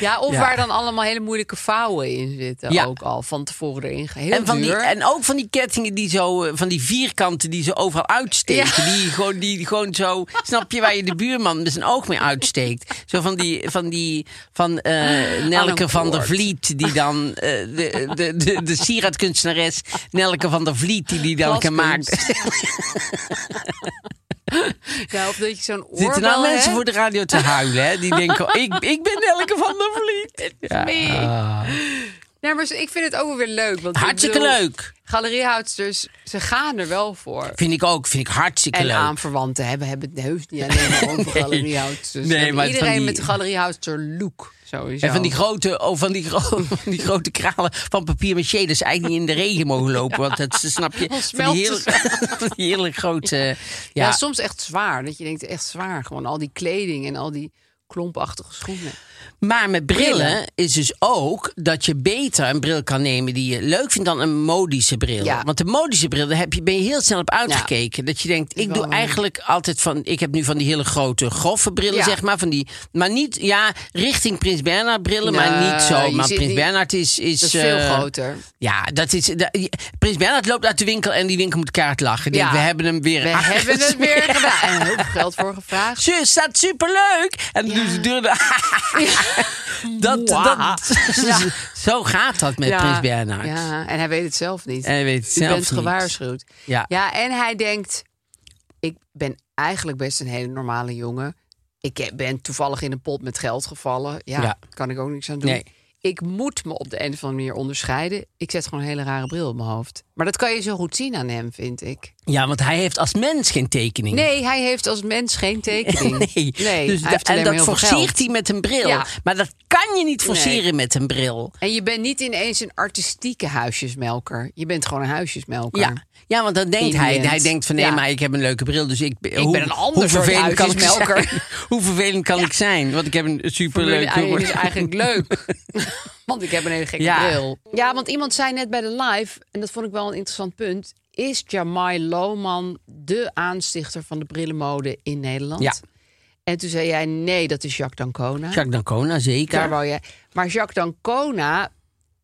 Ja, of Ja. waar dan allemaal hele moeilijke vouwen in zitten Ja. ook al van tevoren erin. Heel En, van die, en ook van die kettingen die zo, eh, van die vierkanten die ze overal uitsteken. Die, gewoon, die gewoon zo, snap je, waar je de buurman met zijn oog mee uitsteekt. Zo van die, van die, van eh, Nelke van der. Vliet, die dan, eh, de, de, de, de sieraadkunstenares Nelke van der Vliet, die die dan gemaakt. Ja, of dat je zo'n oorbel Zitten nou mensen hebt. voor de radio te huilen, hè? Die denken, oh, ik, ik ben Nelke van der Vliet. Ja. Nee, maar ik vind het ook weer leuk. Want ik Hartstikke bedoel, leuk. Galeriehoudsters, ze gaan er wel voor. Vind ik ook, vind ik hartstikke En leuk. aanverwanten hebben, hebben het heus niet alleen maar over galeriehoudsters. Nee, Nee, maar iedereen die- met de galeriehoudster look. Sowieso. En van die grote, oh, van die, gro- van die grote kralen van papier maché, dat eigenlijk niet in de regen mogen lopen. Want dat snap je, van die, hele, smelten van die hele grote... Ja, ja. soms echt zwaar. Dat je denkt, echt zwaar. Gewoon al die kleding en al die klompachtige schoenen. Maar met brillen, Brillen. is dus ook dat je beter een bril kan nemen die je leuk vindt dan een modische bril. Ja. Want de modische bril, daar heb je, ben je heel snel op uitgekeken. Dat je denkt, ik doe eigenlijk altijd van... Ik heb nu van die hele grote, grove brillen, Ja. zeg maar. Van die, maar niet, ja, richting Prins Bernhard brillen, maar niet zo. Maar Prins Bernhard is... is Dat is veel eh, groter. Ja, dat is. dat- Prins Bernhard loopt uit de winkel en die winkel moet kaart lachen. Denkt, we hebben hem weer. We hebben het weer gedaan. En heel veel geld voor gevraagd. Zus, staat superleuk. En dan doen ze de deur. Dat, dat, Zo gaat dat met Prins Bernhard. Ja, en hij weet het zelf niet. En hij weet het U zelf bent niet. gewaarschuwd. Ja. ja, en hij denkt... Ik ben eigenlijk best een hele normale jongen. Ik ben toevallig in een pot met geld gevallen. Ja, Ja. kan ik ook niks aan doen. Nee. Ik moet me op de een of andere manier onderscheiden. Ik zet gewoon een hele rare bril op mijn hoofd. Maar dat kan je zo goed zien aan hem, vind ik. Ja, want hij heeft als mens geen tekening. Nee, hij heeft als mens geen tekening. Nee, nee dus hij da- en dat forceert hij met een bril. Ja. Maar dat kan je niet forceren Nee. met een bril. En je bent niet ineens een artistieke huisjesmelker. Je bent gewoon een huisjesmelker. Ja. ja, want dan denkt hij, hij denkt van nee, Ja. maar ik heb een leuke bril, dus ik, ik ben een ander soort kan ik huisjesmelker. zijn? Hoe vervelend kan ik zijn? Want ik heb een superleuke 1 is eigenlijk leuk. want ik heb een hele gekke Ja. bril. Ja, want iemand zei net bij de live, en dat vond ik wel een interessant punt. Is Jamai Lohman de aanstichter van de brillenmode in Nederland? Ja. En toen zei jij, nee, dat is Jacques D'Ancona. Jacques D'Ancona, zeker. Daar wou jij. Maar Jacques D'Ancona,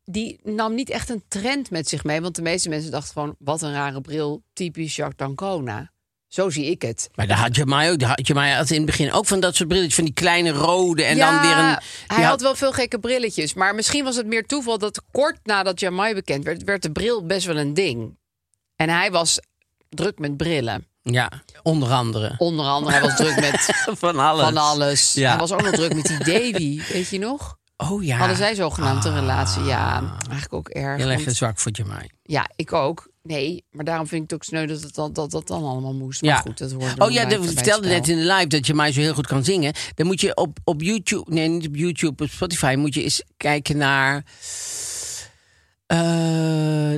die nam niet echt een trend met zich mee. Want de meeste mensen dachten gewoon, wat een rare bril, typisch Jacques D'Ancona. Zo zie ik het. Maar daar had Jamai ook. daar had Jamai had in het begin ook van dat soort brilletjes, van die kleine rode en ja, dan weer een. Hij had wel veel gekke brilletjes. Maar misschien was het meer toeval dat kort nadat Jamai bekend werd, werd de bril best wel een ding. En hij was druk met brillen. Ja, onder andere. Onder andere, hij was druk met Van alles. van alles. Ja. Hij was ook nog druk met die Davy, weet je nog? Oh ja. Hadden zij zogenaamd een relatie? Ja, eigenlijk ook erg. Heel erg want- zwak voor Jamai. Ja, ik ook. Nee, maar daarom vind ik het ook sneu dat het dan, dat, dat dan allemaal moest. Maar Ja. goed, dat hoort Oh ja, dat vertelde net in de live dat Jamai zo heel goed kan zingen. Dan moet je op, op YouTube, nee, niet op YouTube, op Spotify, moet je eens kijken naar. eh,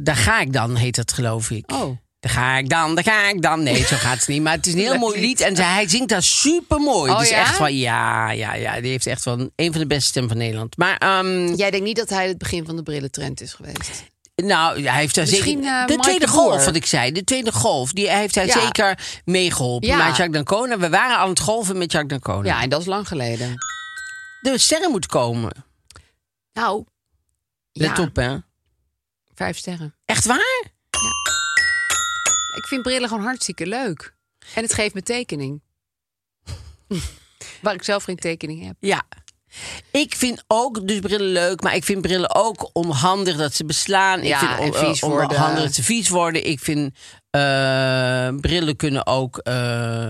daar ga ik dan, heet dat geloof ik. Oh. Daar ga ik dan, daar ga ik dan. Nee, zo gaat het niet. Maar het is een heel mooi lied. En hij zingt daar super mooi. Oh, dus ja? echt wel, ja, ja, ja. Die heeft echt wel een, een van de beste stemmen van Nederland. Maar ehm, Jij denkt niet dat hij het begin van de brillentrend is geweest? Nou, hij heeft daar Misschien, zeker. eh, de tweede golf, wat ik zei. De tweede golf, die heeft hij Ja. zeker meegeholpen. Ja. Maar Jacques D'Ancona, we waren aan het golven met Jacques D'Ancona. Ja, en dat is lang geleden. De sterren moet komen. Nou, Let ja, op, hè. Vijf sterren. Echt waar? Ik vind brillen gewoon hartstikke leuk. En het geeft me tekening. Waar ik zelf geen tekening heb. Ja. Ik vind ook dus brillen leuk, maar ik vind brillen ook onhandig dat ze beslaan. Ja, ik vind en on- vies eh, worden. onhandig dat ze vies worden. Ik vind eh, brillen kunnen ook eh,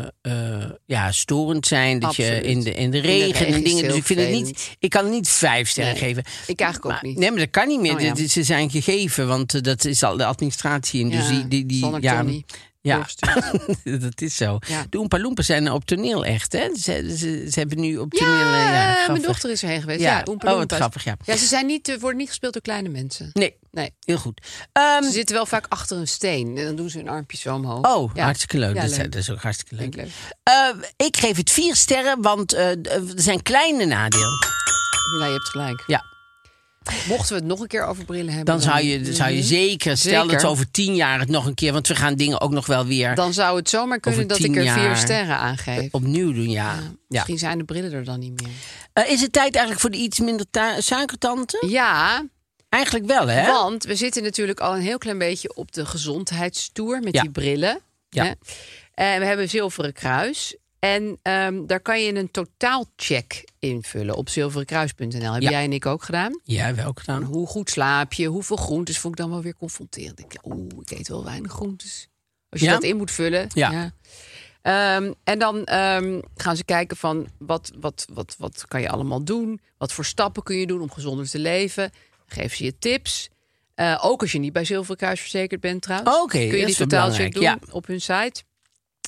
ja, storend zijn. Dat je in de, in de de regen en dingen. Dus ik vind het niet. Ik kan het niet vijf sterren Nee, geven. ik eigenlijk ook niet. Nee, maar dat kan niet meer. Oh, ja. Ze zijn gegeven, want dat is al de administratie. En dus Ja, die, die, die, zonder ja. Ja, dat is zo. Ja. De Oompa Loompas zijn op toneel echt, hè? Ze, ze, ze hebben nu op Ja, toneel... eh, ja, eh, mijn grappig. dochter is erheen geweest. Ja. Ja, Oompa Oh, wat grappig, ja. Ja, ze zijn niet, eh, worden niet gespeeld door kleine mensen. Nee, Nee. heel goed. Ehm, Ze zitten wel vaak achter een steen. En dan doen ze hun armpjes zo omhoog. oh, Ja. hartstikke leuk. Ja, dat, is- leuk. dat is ook hartstikke leuk. Vind ik leuk. Eh, ik geef het vier sterren, want eh, er zijn kleine nadelen. Nee, je hebt gelijk. Ja, Mochten we het nog een keer over brillen hebben... dan zou je, zou je Mhm. zeker, stel dat Zeker. over tien jaar het nog een keer... want we gaan dingen ook nog wel weer Dan zou het zomaar kunnen dat ik er vier sterren aangeef. opnieuw doen, ja. ja. Misschien zijn de brillen er dan niet meer. Eh, is het tijd eigenlijk voor de iets minder ta- suikertante? Ja, Eigenlijk wel, hè? want we zitten natuurlijk al een heel klein beetje op de gezondheidstoer met Ja. die brillen. Ja. Hè? En we hebben Zilveren Kruis. En ehm, daar kan je een totaalcheck invullen op zilverenkruis.nl. Heb Ja. jij en ik ook gedaan. Ja, wel gedaan. Hoe goed slaap je? Hoeveel groentes? Vond ik dan wel weer confronterend. Ik dacht, oeh, ik eet wel weinig groentes. Als je Ja? dat in moet vullen. Ja. Ehm, en dan ehm, gaan ze kijken van wat, wat, wat, wat kan je allemaal doen? Wat voor stappen kun je doen om gezonder te leven? Geven ze je tips. Eh, ook als je niet bij Zilveren Kruis verzekerd bent trouwens. Oké, kun je dat die totaalcheck doen op hun site.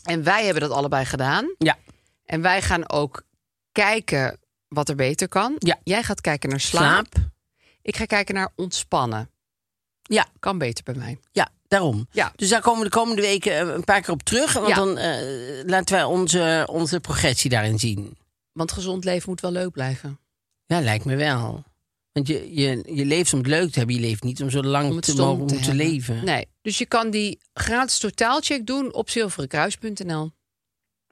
En wij hebben dat allebei gedaan. Ja. En wij gaan ook kijken wat er beter kan. Ja. Jij gaat kijken naar slaap. Slaap. Ik ga kijken naar ontspannen. Ja, Kan beter bij mij. ja, daarom. Ja. Dus daar komen we de komende weken eh, een paar keer op terug. Want Ja. dan eh, laten wij onze, onze progressie daarin zien. Want gezond leven moet wel leuk blijven. Ja, lijkt me wel. Want je, je, je leeft om het leuk te hebben. Je leeft niet om zo lang Om te mogen te leven. Nee. Dus je kan die gratis totaalcheck doen op zilverenkruis.nl.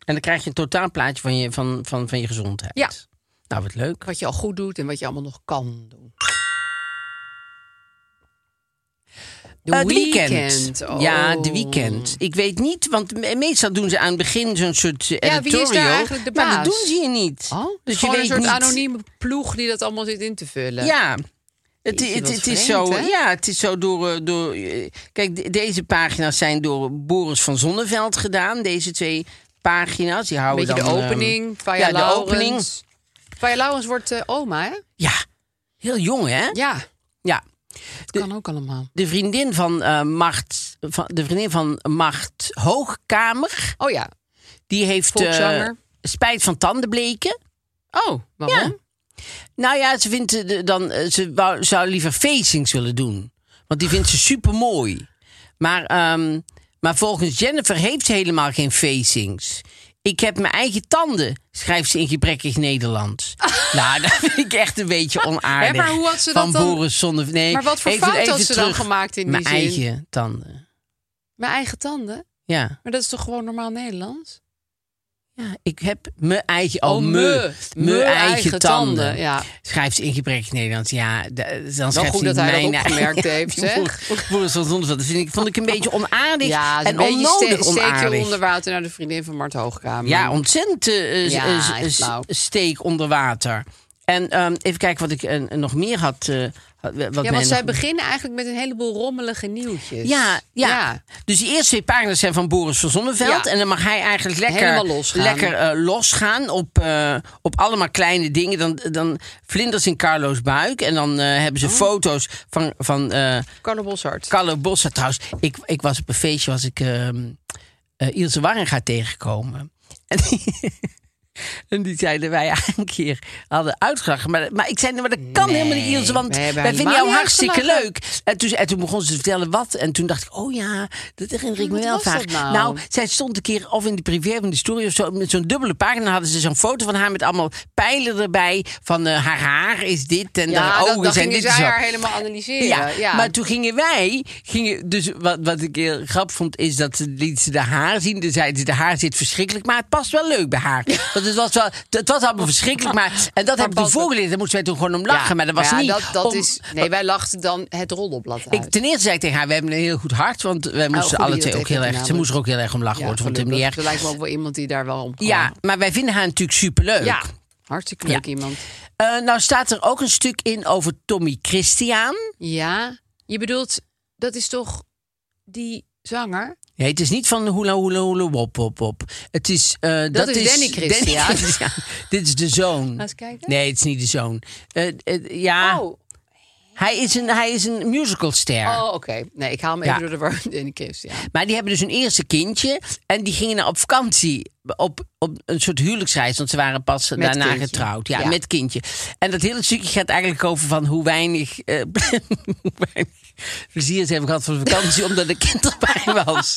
En dan krijg je een totaalplaatje van je, van, van, van je gezondheid. Ja. Nou, wat leuk. Wat je al goed doet en wat je allemaal nog kan doen. De Eh, weekend. Oh. Ja, de weekend. Ik weet niet, want me- meestal doen ze aan het begin zo'n soort eh, Ja, wie is daar editorial. eigenlijk de Maar dat baas? doen ze hier niet. Oh, dus dus je gewoon weet een soort niet. anonieme ploeg die dat allemaal zit in te vullen. Ja. Het, het, het is vreemd, zo, hè? ja, het is zo door, eh, door. Kijk, de- deze pagina's zijn door Boris van Zonneveld gedaan. Deze twee pagina's. Die houden beetje de dan, ehm, opening. Vaya ja, de opening. Vaya Laurens wordt eh, oma, hè? Ja, heel jong, hè? Ja, Ja. Dat kan ook allemaal. De vriendin van uh, Macht, van, de vriendin van Macht Hoogkamer, Oh ja. die heeft eh, spijt van tandenbleken. Oh, waarom? Ja. Nou ja, ze vindt eh, dan, ze wou, zou liever facings willen doen. Want die vindt ze super mooi. Maar, ehm, maar volgens Jennifer heeft ze helemaal geen facings. Ik heb mijn eigen tanden, schrijft ze in gebrekkig Nederlands. nou, dat vind ik echt een beetje onaardig. Hè, maar hoe had ze van dat dan- Boris zonder... Nee, Maar wat voor even- fout had ze dan gemaakt in die Mijn zin? eigen tanden. Mijn eigen tanden? Ja. Maar dat is toch gewoon normaal Nederlands? Ja, ik heb mijn eigen... Oh, Oh, me. me. Eigen, eigen tanden. tanden, ja. Schrijft ze in gebrekkig Nederlands. Ja, dan schrijft goed ze dat hij dat opgemerkt heeft, zeg. Dat vind ik, vond ik een beetje onaardig Ja, en een beetje onnodig ste- steekje onaardig. onder water naar de vriendin van Mart Hoogkamer. Ja, ontzettend Ja, flauw. steek onder water. En ehm, even kijken wat ik eh, nog meer had. eh, wat Ja, want zij beginnen eigenlijk met een heleboel rommelige nieuwtjes. Ja, ja. Ja. Dus die eerste twee pagina's zijn van Boris van Zonneveld. Ja. En dan mag hij eigenlijk lekker losgaan. lekker, eh, losgaan op, op allemaal kleine dingen. Dan, dan vlinders in Carlo's buik. En dan hebben ze Oh. foto's van, van Carlo Boshart. Carlo Bossa trouwens. Ik, ik was op een feestje, was ik ehm eh, Ilse Warringa tegengekomen. En die, en die zeiden wij een keer hadden uitgelachen. Maar, maar ik zei, maar dat kan Nee, helemaal niet Ilse, want wij vinden jou hartstikke leuk. En toen, en toen begon ze te vertellen wat. En toen dacht ik, oh ja, dat herinner ik me wel vaak. nou? zij stond een keer, of in de privé van de story of zo, met zo'n dubbele pagina hadden ze zo'n foto van haar met allemaal pijlen erbij. Van eh, haar haar is dit en Ja, haar ogen zijn dit en zij haar helemaal analyseren. Ja, Ja, maar toen gingen wij, gingen, dus wat, wat ik heel grappig vond, is dat ze liet ze de haar zien. Dan zeiden ze, de haar zit verschrikkelijk, maar het past wel leuk bij haar. Want het was, wel, het was allemaal verschrikkelijk. Maar, en dat heb ik toen pas- voorgeleerd. Daar moesten wij toen gewoon om lachen. maar dat was ja, niet Dat, dat om- is, nee, wij lachten dan het roddelblad uit. Ik, ten eerste zei ik tegen haar, we hebben een heel goed hart. Want wij moesten Oh, goed alle dat twee dat ook heel erg... Ze moest er ook heel erg om lachen. ja, vond het helemaal niet erg. Er lijkt me ook wel iemand die daar wel om kan Ja, lachen. maar wij vinden haar natuurlijk superleuk. ja, hartstikke leuk iemand. Eh, nou staat er ook een stuk in over Tommy Christian. Ja, je bedoelt, dat is toch die zanger? Nee, het is niet van Hula Hula Hula Wop Wop Wop. Het is... eh, dat, is Danny Christian. Christian. Dit is de zoon. Laat eens kijken. Nee, het is niet de zoon. Eh, eh, ja, Oh, hij, is een, hij is een musicalster. oh oké. Nee, ik haal hem Ja. even door de war. Danny Christian. Maar die hebben dus een eerste kindje. En die gingen op vakantie. Op, op een soort huwelijksreis. Want ze waren pas daarna kindje. getrouwd. Ja, Ja. met kindje. En dat hele stukje gaat eigenlijk over van hoe weinig, hoe weinig plezier ze hebben gehad van de vakantie. omdat de kind erbij was.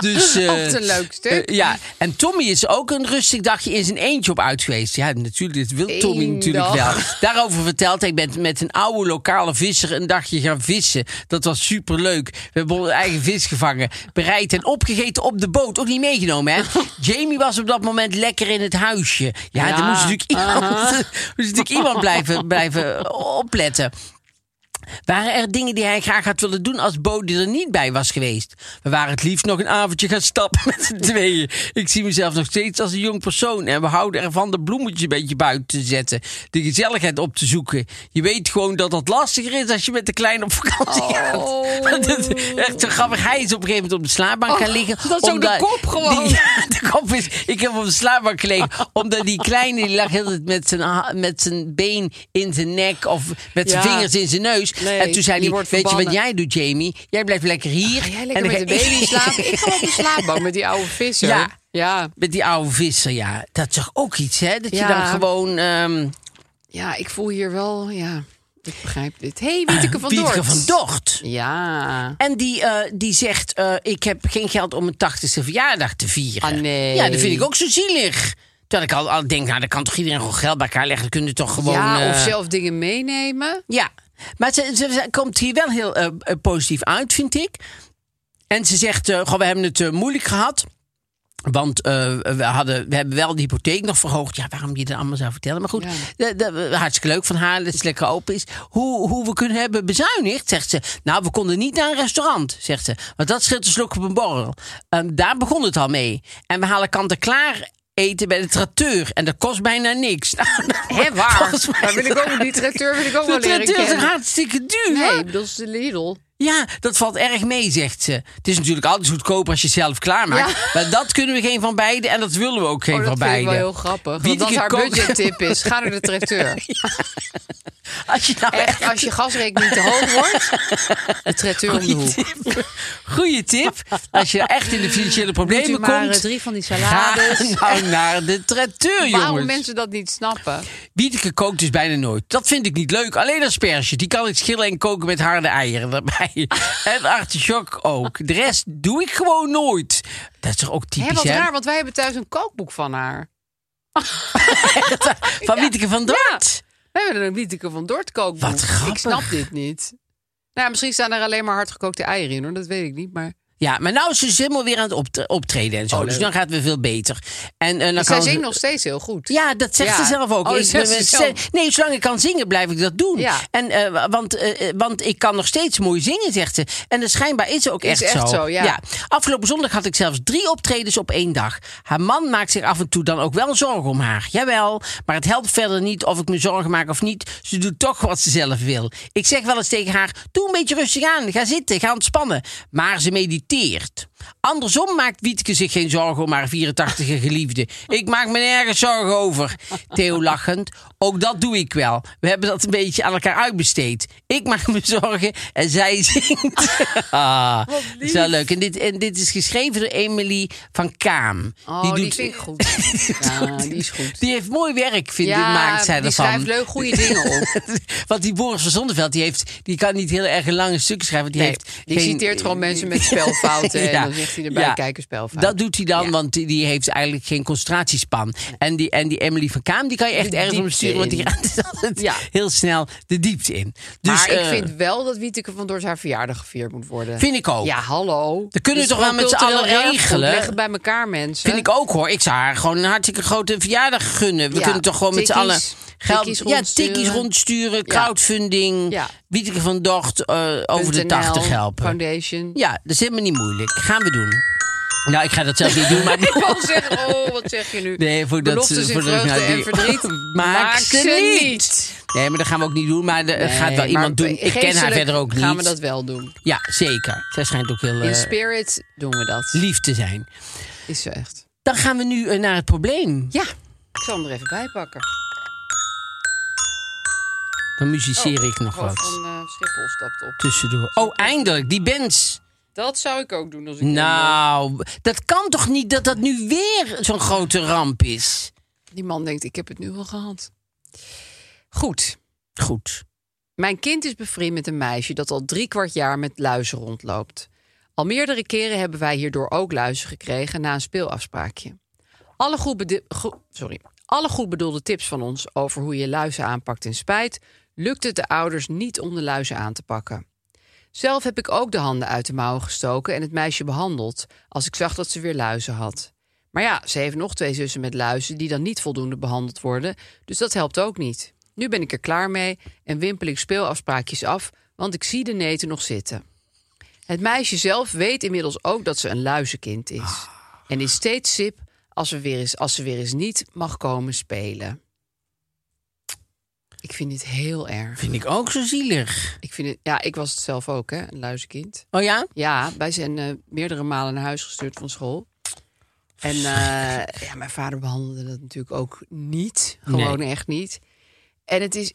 Dus, eh, Wat een leuk stuk. eh, ja, en Tommy is ook een rustig dagje in zijn eentje op uit geweest. Ja, natuurlijk, dit wil Tommy Eén natuurlijk dag. wel. Daarover vertelt hij met, met een oude lokale visser een dagje gaan vissen. Dat was superleuk. We hebben onze eigen vis gevangen, bereid en opgegeten op de boot. Ook niet meegenomen, hè? Jamie was op dat moment lekker in het huisje. Ja, Ja, er moest natuurlijk iemand, moest natuurlijk iemand blijven, blijven opletten. Waren er dingen die hij graag had willen doen als Bodie er niet bij was geweest? We waren het liefst nog een avondje gaan stappen met z'n tweeën. Ik zie mezelf nog steeds als een jong persoon. En we houden ervan de bloemetjes een beetje buiten te zetten. De gezelligheid op te zoeken. Je weet gewoon dat dat lastiger is als je met de kleine op vakantie gaat. Want het is echt zo grappig. Hij is op een gegeven moment op de slaapbank gaan liggen. Oh, dat is ook de kop gewoon. die- ja, de kop is... Ik heb op de slaapbank gelegen. omdat die kleine die lag heel de met zijn, met zijn been in zijn nek. Of met zijn Ja. vingers in zijn neus. Nee, en toen zei die hij, wordt weet je wat jij doet, Jamie? Jij blijft lekker hier. Ga jij En dan met de baby slapen? Ik ga op de slaapbank met die oude visser. Ja. Ja, Met die oude visser, ja. Dat is toch ook iets, hè? Dat je dan gewoon... ehm ja, ik voel hier wel, ja, ik begrijp dit. hey, Wieteke van Wieteke Dort. van Dort. Ja. En die, eh, die zegt, eh, ik heb geen geld om mijn tachtigste verjaardag te vieren. Ah, nee. Ja, dat vind ik ook zo zielig. Terwijl ik al, al denk, nou, dan kan toch iedereen gewoon geld bij elkaar leggen. Dan kunnen toch gewoon... ja, of eh, zelf dingen meenemen. Ja, maar ze, ze, ze komt hier wel heel eh, eh, positief uit, vind ik. En ze zegt, eh, goh, we hebben het moeilijk gehad. Want we, hadden, we hebben wel de hypotheek nog verhoogd. Ja, waarom je dat allemaal zou vertellen. Maar goed, Ja. hartstikke leuk van haar dat het lekker open is. Hoe, hoe we kunnen hebben bezuinigd, zegt ze. Nou, we konden niet naar een restaurant, zegt ze. Want dat scheelt een slok op een borrel. Ehm, daar begon het al mee. En we halen kant-en-klaar eten bij de tracteur. En dat kost bijna niks. Hé, waar? Volgens mij- Daar wil ik ook, die tracteur wil ik ook De wel leren tracteur is kennen. hartstikke duur. Nee, hè? ik bedoel, dat is de Lidl. Ja, dat valt erg mee, zegt ze. Het is natuurlijk altijd goedkoper als je het zelf klaarmaakt. Ja. Maar dat kunnen we geen van beiden en dat willen we ook geen Oh, dat van vind ik beiden. wel heel grappig. Wieteke als haar budgettip is, ga naar de tracteur. Als je nou Echt, als je gasrekening te hoog wordt, de tracteur om de Goeie hoek. tip. Goeie tip. Als je echt in de financiële problemen u maar komt. eh, drie van die Ga salades. nou naar de tracteur, Waarom jongens. mensen dat niet snappen? Wieteke kookt dus bijna nooit. Dat vind ik niet leuk. Alleen asperge. Die kan ik schillen en koken met harde eieren erbij. en artichok ook. De rest doe ik gewoon nooit. Dat is toch ook typisch, wat hè? raar, want wij hebben thuis een kookboek van haar. Van Wieteke van Dort. We hebben een Wieteke van Dort kookboek. Wat grappig. Ik snap dit niet. Nou, misschien staan er alleen maar hardgekookte eieren in, hoor. Dat weet ik niet, maar... Ja, maar nou is ze dus helemaal weer aan het optre- optreden en zo. Oh, dus dan gaat het weer veel beter. En, eh, dan Zij ze- zingt nog steeds heel goed. Ja, dat zegt Ja. ze zelf ook. Oh, Ik- ze zelf. Nee, zolang ik kan zingen, blijf ik dat doen. Ja. En, eh, want, eh, want ik kan nog steeds mooi zingen, zegt ze. En dat schijnbaar is ook Is echt, echt zo, ja. Afgelopen zondag had ik zelfs drie optredens op één dag. Haar man maakt zich af en toe dan ook wel zorgen om haar. Jawel, maar het helpt verder niet of ik me zorgen maak of niet. Ze doet toch wat ze zelf wil. Ik zeg wel eens tegen haar, doe een beetje rustig aan. Ga zitten, ga ontspannen. Maar ze mediteert geïrriteerd. Andersom maakt Wietke zich geen zorgen om haar 84e geliefde. Ik maak me nergens zorgen over. Theo lachend. Ook dat doe ik wel. We hebben dat een beetje aan elkaar uitbesteed. Ik maak me zorgen en zij zingt. Ah, dat is wel leuk. En dit, en dit is geschreven door Emily van Kaam. Oh, die, vind ik goed. Ja, die is goed. Die heeft mooi werk, vind ik, Ja, maakt zij die schrijft leuk goede dingen op. Want die Boris van Zonneveld, die, heeft, die kan niet heel erg lange stukken schrijven. Die, Nee, heeft die geen- citeert gewoon mensen met spelfouten. Ja, en zegt hij erbij, Ja, kijk een spelfout. Dat doet hij dan, Ja. want die, die heeft eigenlijk geen concentratiespan. En die, en die Emily van Kaam, die kan je echt De ergens om sturen, want die gaat altijd Ja. heel snel de diepte in. Dus, maar ik eh, vind wel dat Wieteke van Doors haar verjaardag gevierd moet worden. Vind ik ook. Ja, hallo. Dat kunnen we toch wel met z'n allen regelen? Leg het bij elkaar, mensen. Vind ik ook hoor. Ik zou haar gewoon een hartstikke grote verjaardag gunnen. We kunnen toch gewoon met z'n allen geld. tikkies ja, rondsturen. tikkies rondsturen, crowdfunding. Ja. Wieteke van Docht eh, over de .nl, 80 helpen. Foundation. Ja, dat is helemaal niet moeilijk. Gaan we doen. Nou, ik ga dat zelf niet doen, maar. Ik wil zeggen, oh, wat zeg je nu? Nee, voor dat Beloftes voor dat- nou, en verdriet. Maak ze niet. Nee, maar dat gaan we ook niet doen. Maar er gaat wel iemand doen. Ik ken haar verder ook niet. gaan we dat wel doen. Ja, zeker. Zij schijnt ook heel In eh, spirit doen we dat. lief te zijn. Is zo echt. Dan gaan we nu eh, naar het probleem. Ja, ik zal hem er even bij pakken. Dan muziceer ik nog wat. van eh, Schiphol stapt op. Tussendoor. Oh, eindelijk. Die bands. Dat zou ik ook doen als ik Nou, dat kan toch niet dat dat nu weer zo'n grote ramp is? Die man denkt, ik heb het nu al gehad. Goed. Goed. Mijn kind is bevriend met een meisje dat al drie kwart jaar met luizen rondloopt. Al meerdere keren hebben wij hierdoor ook luizen gekregen na een speelafspraakje. Alle goed, sorry. Alle goed bedoelde tips van ons over hoe je luizen aanpakt in spijt... lukt het de ouders niet om de luizen aan te pakken. Zelf heb ik ook de handen uit de mouwen gestoken en het meisje behandeld... als ik zag dat ze weer luizen had. Maar ja, ze heeft nog twee zussen met luizen die dan niet voldoende behandeld worden... dus dat helpt ook niet. Nu ben ik er klaar mee en wimpel ik speelafspraakjes af... want ik zie de neten nog zitten. Het meisje zelf weet inmiddels ook dat ze een luizenkind is. En is steeds sip als, we weer eens, als ze weer eens niet mag komen spelen. Ik vind dit heel erg. Vind ik ook zo zielig. Ik vind het, ja, ik was het zelf ook, hè, een luizenkind. Oh ja? Ja, wij zijn eh, meerdere malen naar huis gestuurd van school. En eh, ja, mijn vader behandelde dat natuurlijk ook niet. Gewoon echt niet. En het is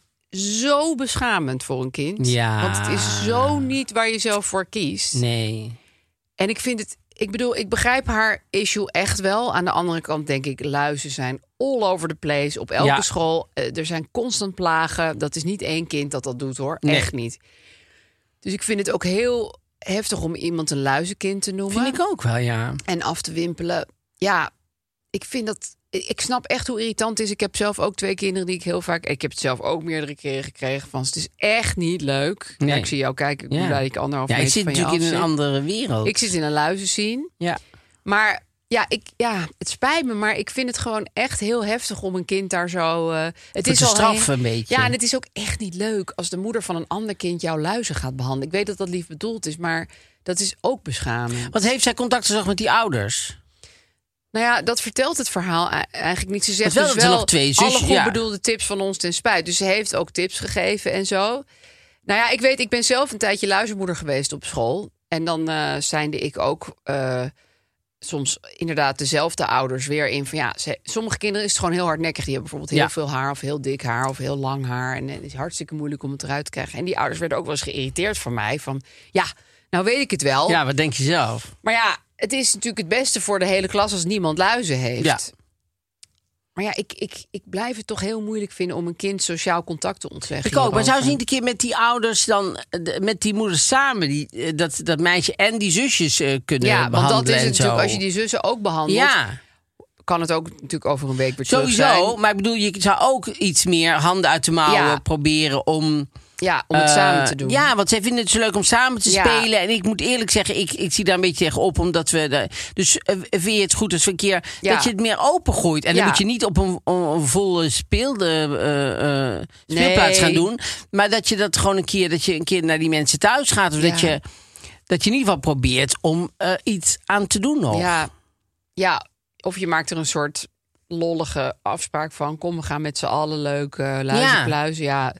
zo beschamend voor een kind. Ja. Want het is zo niet waar je zelf voor kiest. Nee. En ik vind het, ik bedoel, ik begrijp haar issue echt wel. Aan de andere kant denk ik, luizen zijn all over the place. Op elke Ja. school. Eh, er zijn constant plagen. Dat is niet één kind dat dat doet hoor. Nee. Echt niet. Dus ik vind het ook heel heftig om iemand een luizenkind te noemen. Vind ik ook wel, ja. En af te wimpelen. Ja, ik vind dat. Ik snap echt hoe irritant het is. Ik heb zelf ook twee kinderen die ik heel vaak. Ik heb het zelf ook meerdere keren gekregen. Van het is echt niet leuk. Ja, ik zie jou kijken. Ik Ja. blij ik anderhalf Ja, meter zit van je natuurlijk in een andere wereld. Ik zit in een luizenzien. Ja. Maar ja, ik, ja, het spijt me, maar ik vind het gewoon echt heel heftig om een kind daar zo. eh, het is al straffen een beetje. Ja, en het is ook echt niet leuk als de moeder van een ander kind jouw luizen gaat behandelen. Ik weet dat dat lief bedoeld is, maar dat is ook beschamend. Wat heeft zij contact gezocht met die ouders? Nou ja, dat vertelt het verhaal eigenlijk niet. Ze zegt wel dus wel nog twee zusjes- alle goed ja. bedoelde tips van ons ten spijt. Dus ze heeft ook tips gegeven en zo. Nou ja, ik weet, ik ben zelf een tijdje luizenmoeder geweest op school. En dan eh zijnde ik ook eh, soms inderdaad dezelfde ouders weer in van ja, ze, sommige kinderen is het gewoon heel hardnekkig. Die hebben bijvoorbeeld heel Ja. veel haar of heel dik haar of heel lang haar. En het is hartstikke moeilijk om het eruit te krijgen. En die ouders werden ook wel eens geïrriteerd van mij. Van ja, nou weet ik het wel. Ja, wat denk je zelf? Maar ja, het is natuurlijk het beste voor de hele klas als niemand luizen heeft. Ja. Maar ja, ik, ik, ik blijf het toch heel moeilijk vinden om een kind sociaal contact te ontzeggen. Ik ook. Maar zou ze niet een keer met die ouders dan, met die moeders samen, die, eh, dat, dat meisje en die zusjes eh, kunnen Ja, want behandelen dat is en het natuurlijk. zo? Als je die zussen ook behandelt, Ja, kan het ook natuurlijk over een week weer sowieso. zijn. Maar ik bedoel, je zou ook iets meer handen uit de mouwen Ja. proberen om... Ja, om het eh, samen te doen. Ja, want zij vinden het zo leuk om samen te Ja. spelen. En ik moet eerlijk zeggen, ik, ik zie daar een beetje tegen op. Omdat we. De, dus eh, vind je het goed als we een keer. Ja. dat je het meer opengooit. En dan Ja. moet je niet op een, volle speelde, eh, eh, speelplaats Nee. gaan doen. Maar dat je dat gewoon een keer. Dat je een keer naar die mensen thuis gaat. Of dat, Ja. je, dat je in ieder geval probeert om eh, iets aan te doen nog. Ja, ja, of je maakt er een soort lollige afspraak van. Kom, we gaan met z'n allen leuk uh, luizenpluizen. Ja.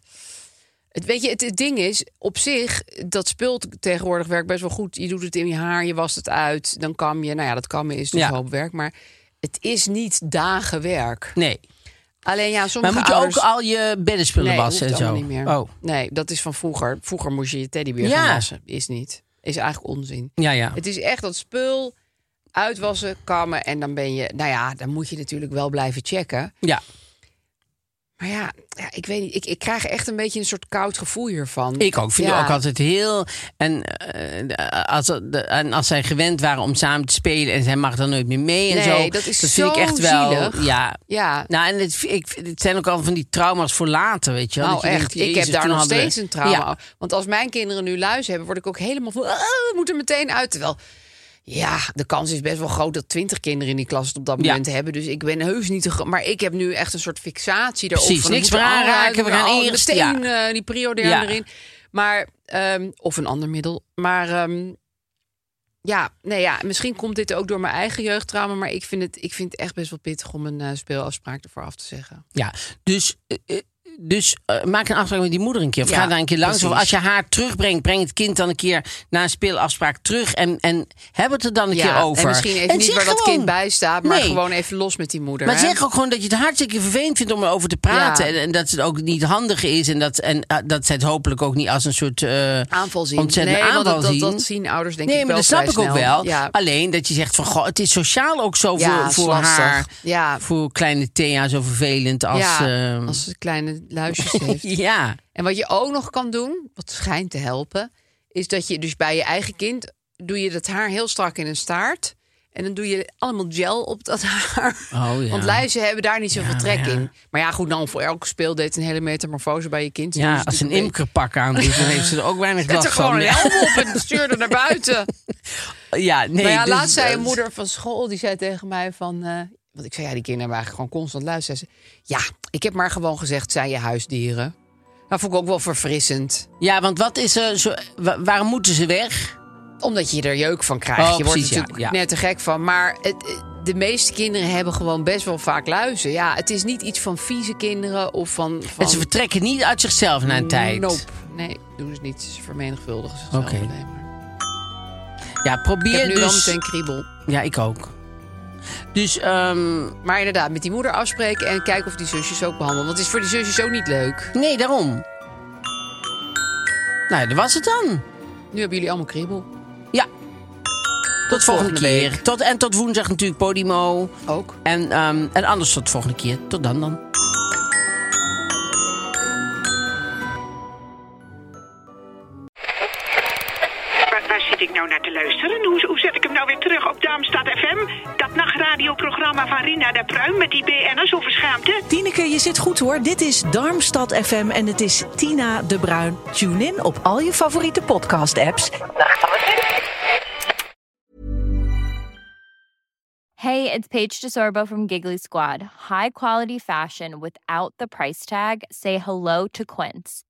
Het, weet je, het, het ding is, op zich, dat spul tegenwoordig werkt best wel goed. Je doet het in je haar, je wast het uit, dan kam je. Nou ja, dat kammen is dus Ja. hoop werk. Maar het is niet dagen werk. Nee. Alleen ja, Maar sommige moet je ouders... ook al je beddenspullen nee, wassen en zo? niet meer. Oh. Nee, dat is van vroeger. Vroeger moest je je teddybeer Ja. gaan wassen. Is niet. Is eigenlijk onzin. Ja, ja. Het is echt dat spul uitwassen, kammen en dan ben je... Nou ja, dan moet je natuurlijk wel blijven checken. ja. Maar ja, ja ik weet niet. Ik, ik krijg echt een beetje een soort koud gevoel hiervan. Ik ook. Vind Ja. ook altijd heel. En, eh, als, de- en als zij gewend waren om samen te spelen en zij mag dan nooit meer mee en Nee, zo. dat is vind zo ik echt wel. Ja. Ja. Nou, en het, ik, het zijn ook al van die trauma's voor later, weet je wel. Nou Dat je echt, denkt, ik heb daar nog hadden steeds een trauma. Ja. Want als mijn kinderen nu luis hebben, word ik ook helemaal van... Ah, we moeten meteen uit. Terwijl, ja, de kans is best wel groot dat twintig kinderen in die klas het op dat Ja. moment hebben. Dus ik ben heus niet te... Maar ik heb nu echt een soort fixatie daarop. Precies, van, niks meer aanraken, we gaan eerst- Meteen ja. eh, die Ja. erin. Maar, ehm, of een ander middel. Maar... ehm, ja, nee, ja, misschien komt dit ook door mijn eigen jeugdtrauma. Maar ik vind het, ik vind het echt best wel pittig om een eh, speelafspraak ervoor af te zeggen. Ja, dus, eh, dus eh, maak een afspraak met die moeder een keer. Of Ja, ga daar een keer langs. Of als je haar terugbrengt, breng het kind dan een keer na een speelafspraak terug. En, en heb het er dan een keer over. En misschien even En niet waar dat gewoon- kind bij staat, maar Nee. gewoon even los met die moeder. Maar hè? zeg ook gewoon dat je het hartstikke vervelend vindt om erover te praten. Ja. En, en dat het ook niet handig is. En dat, en, eh, dat zij het hopelijk ook niet als een soort eh aanval zien. ontzettende nee, want aanval dat, dat, zien. dat zien ouders denk nee, ik maar wel dat snap ik ook wel. Alleen dat je zegt van goh, het is sociaal ook zo voor, voor haar. Ja. Voor kleine Thea zo vervelend als. ja, eh, als kleine luisjes heeft. ja. En wat je ook nog kan doen, wat schijnt te helpen, is dat je dus bij je eigen kind doe je dat haar heel strak in een staart. En dan doe je allemaal gel op dat haar. Oh, ja. Want luizen hebben daar niet zoveel Ja, trek ja. in. Maar ja, goed, dan voor elke speeldate een hele metamorfose bij je kind. Ja, Dus als ze een imkerpak aan doet, dan heeft ze er ook weinig Zet er last gewoon van. een helm op en stuur er naar buiten. ja, nee. nou ja, dus, laatst zei eh, een moeder van school, die zei tegen mij van... eh, want ik zei, ja, die kinderen eigenlijk gewoon constant luisteren. Ja, ik heb maar gewoon gezegd, zijn je huisdieren. Dat vond ik ook wel verfrissend. Ja, want wat is er zo. wa- waarom moeten ze weg? Omdat je er jeuk van krijgt. Oh, je wordt er ja, natuurlijk ja. net te gek van. Maar het, de meeste kinderen hebben gewoon best wel vaak luizen. Ja, het is niet iets van vieze kinderen of van... van En ze vertrekken niet uit zichzelf na een tijd. Nope. Nee, doen ze niet. Ze vermenigvuldigen zichzelf Oké. alleen maar. Ja, probeer Ik heb nu dus. meteen kriebel. Ja, ik ook. Dus, ehm, Maar inderdaad, met die moeder afspreken en kijken of die zusjes ook behandelen. Want het is voor die zusjes ook niet leuk. nee, daarom. Nou, dat was het dan. Nu hebben jullie allemaal kriebel. Ja. Tot, volgende, volgende keer. Tot, en tot woensdag natuurlijk Podimo. Ook. En, ehm, en anders tot volgende keer. Tot dan dan. Nachtradioprogramma van Rina de Pruim met die BN'ers over schaamte? Tineke, je zit goed hoor. Dit is Darmstad FM en het is Tina de Bruin. Tune in op al je favoriete podcast-apps. Hey, it's Paige DeSorbo from Giggly Squad. High quality fashion without the price tag. Say hello to Quince.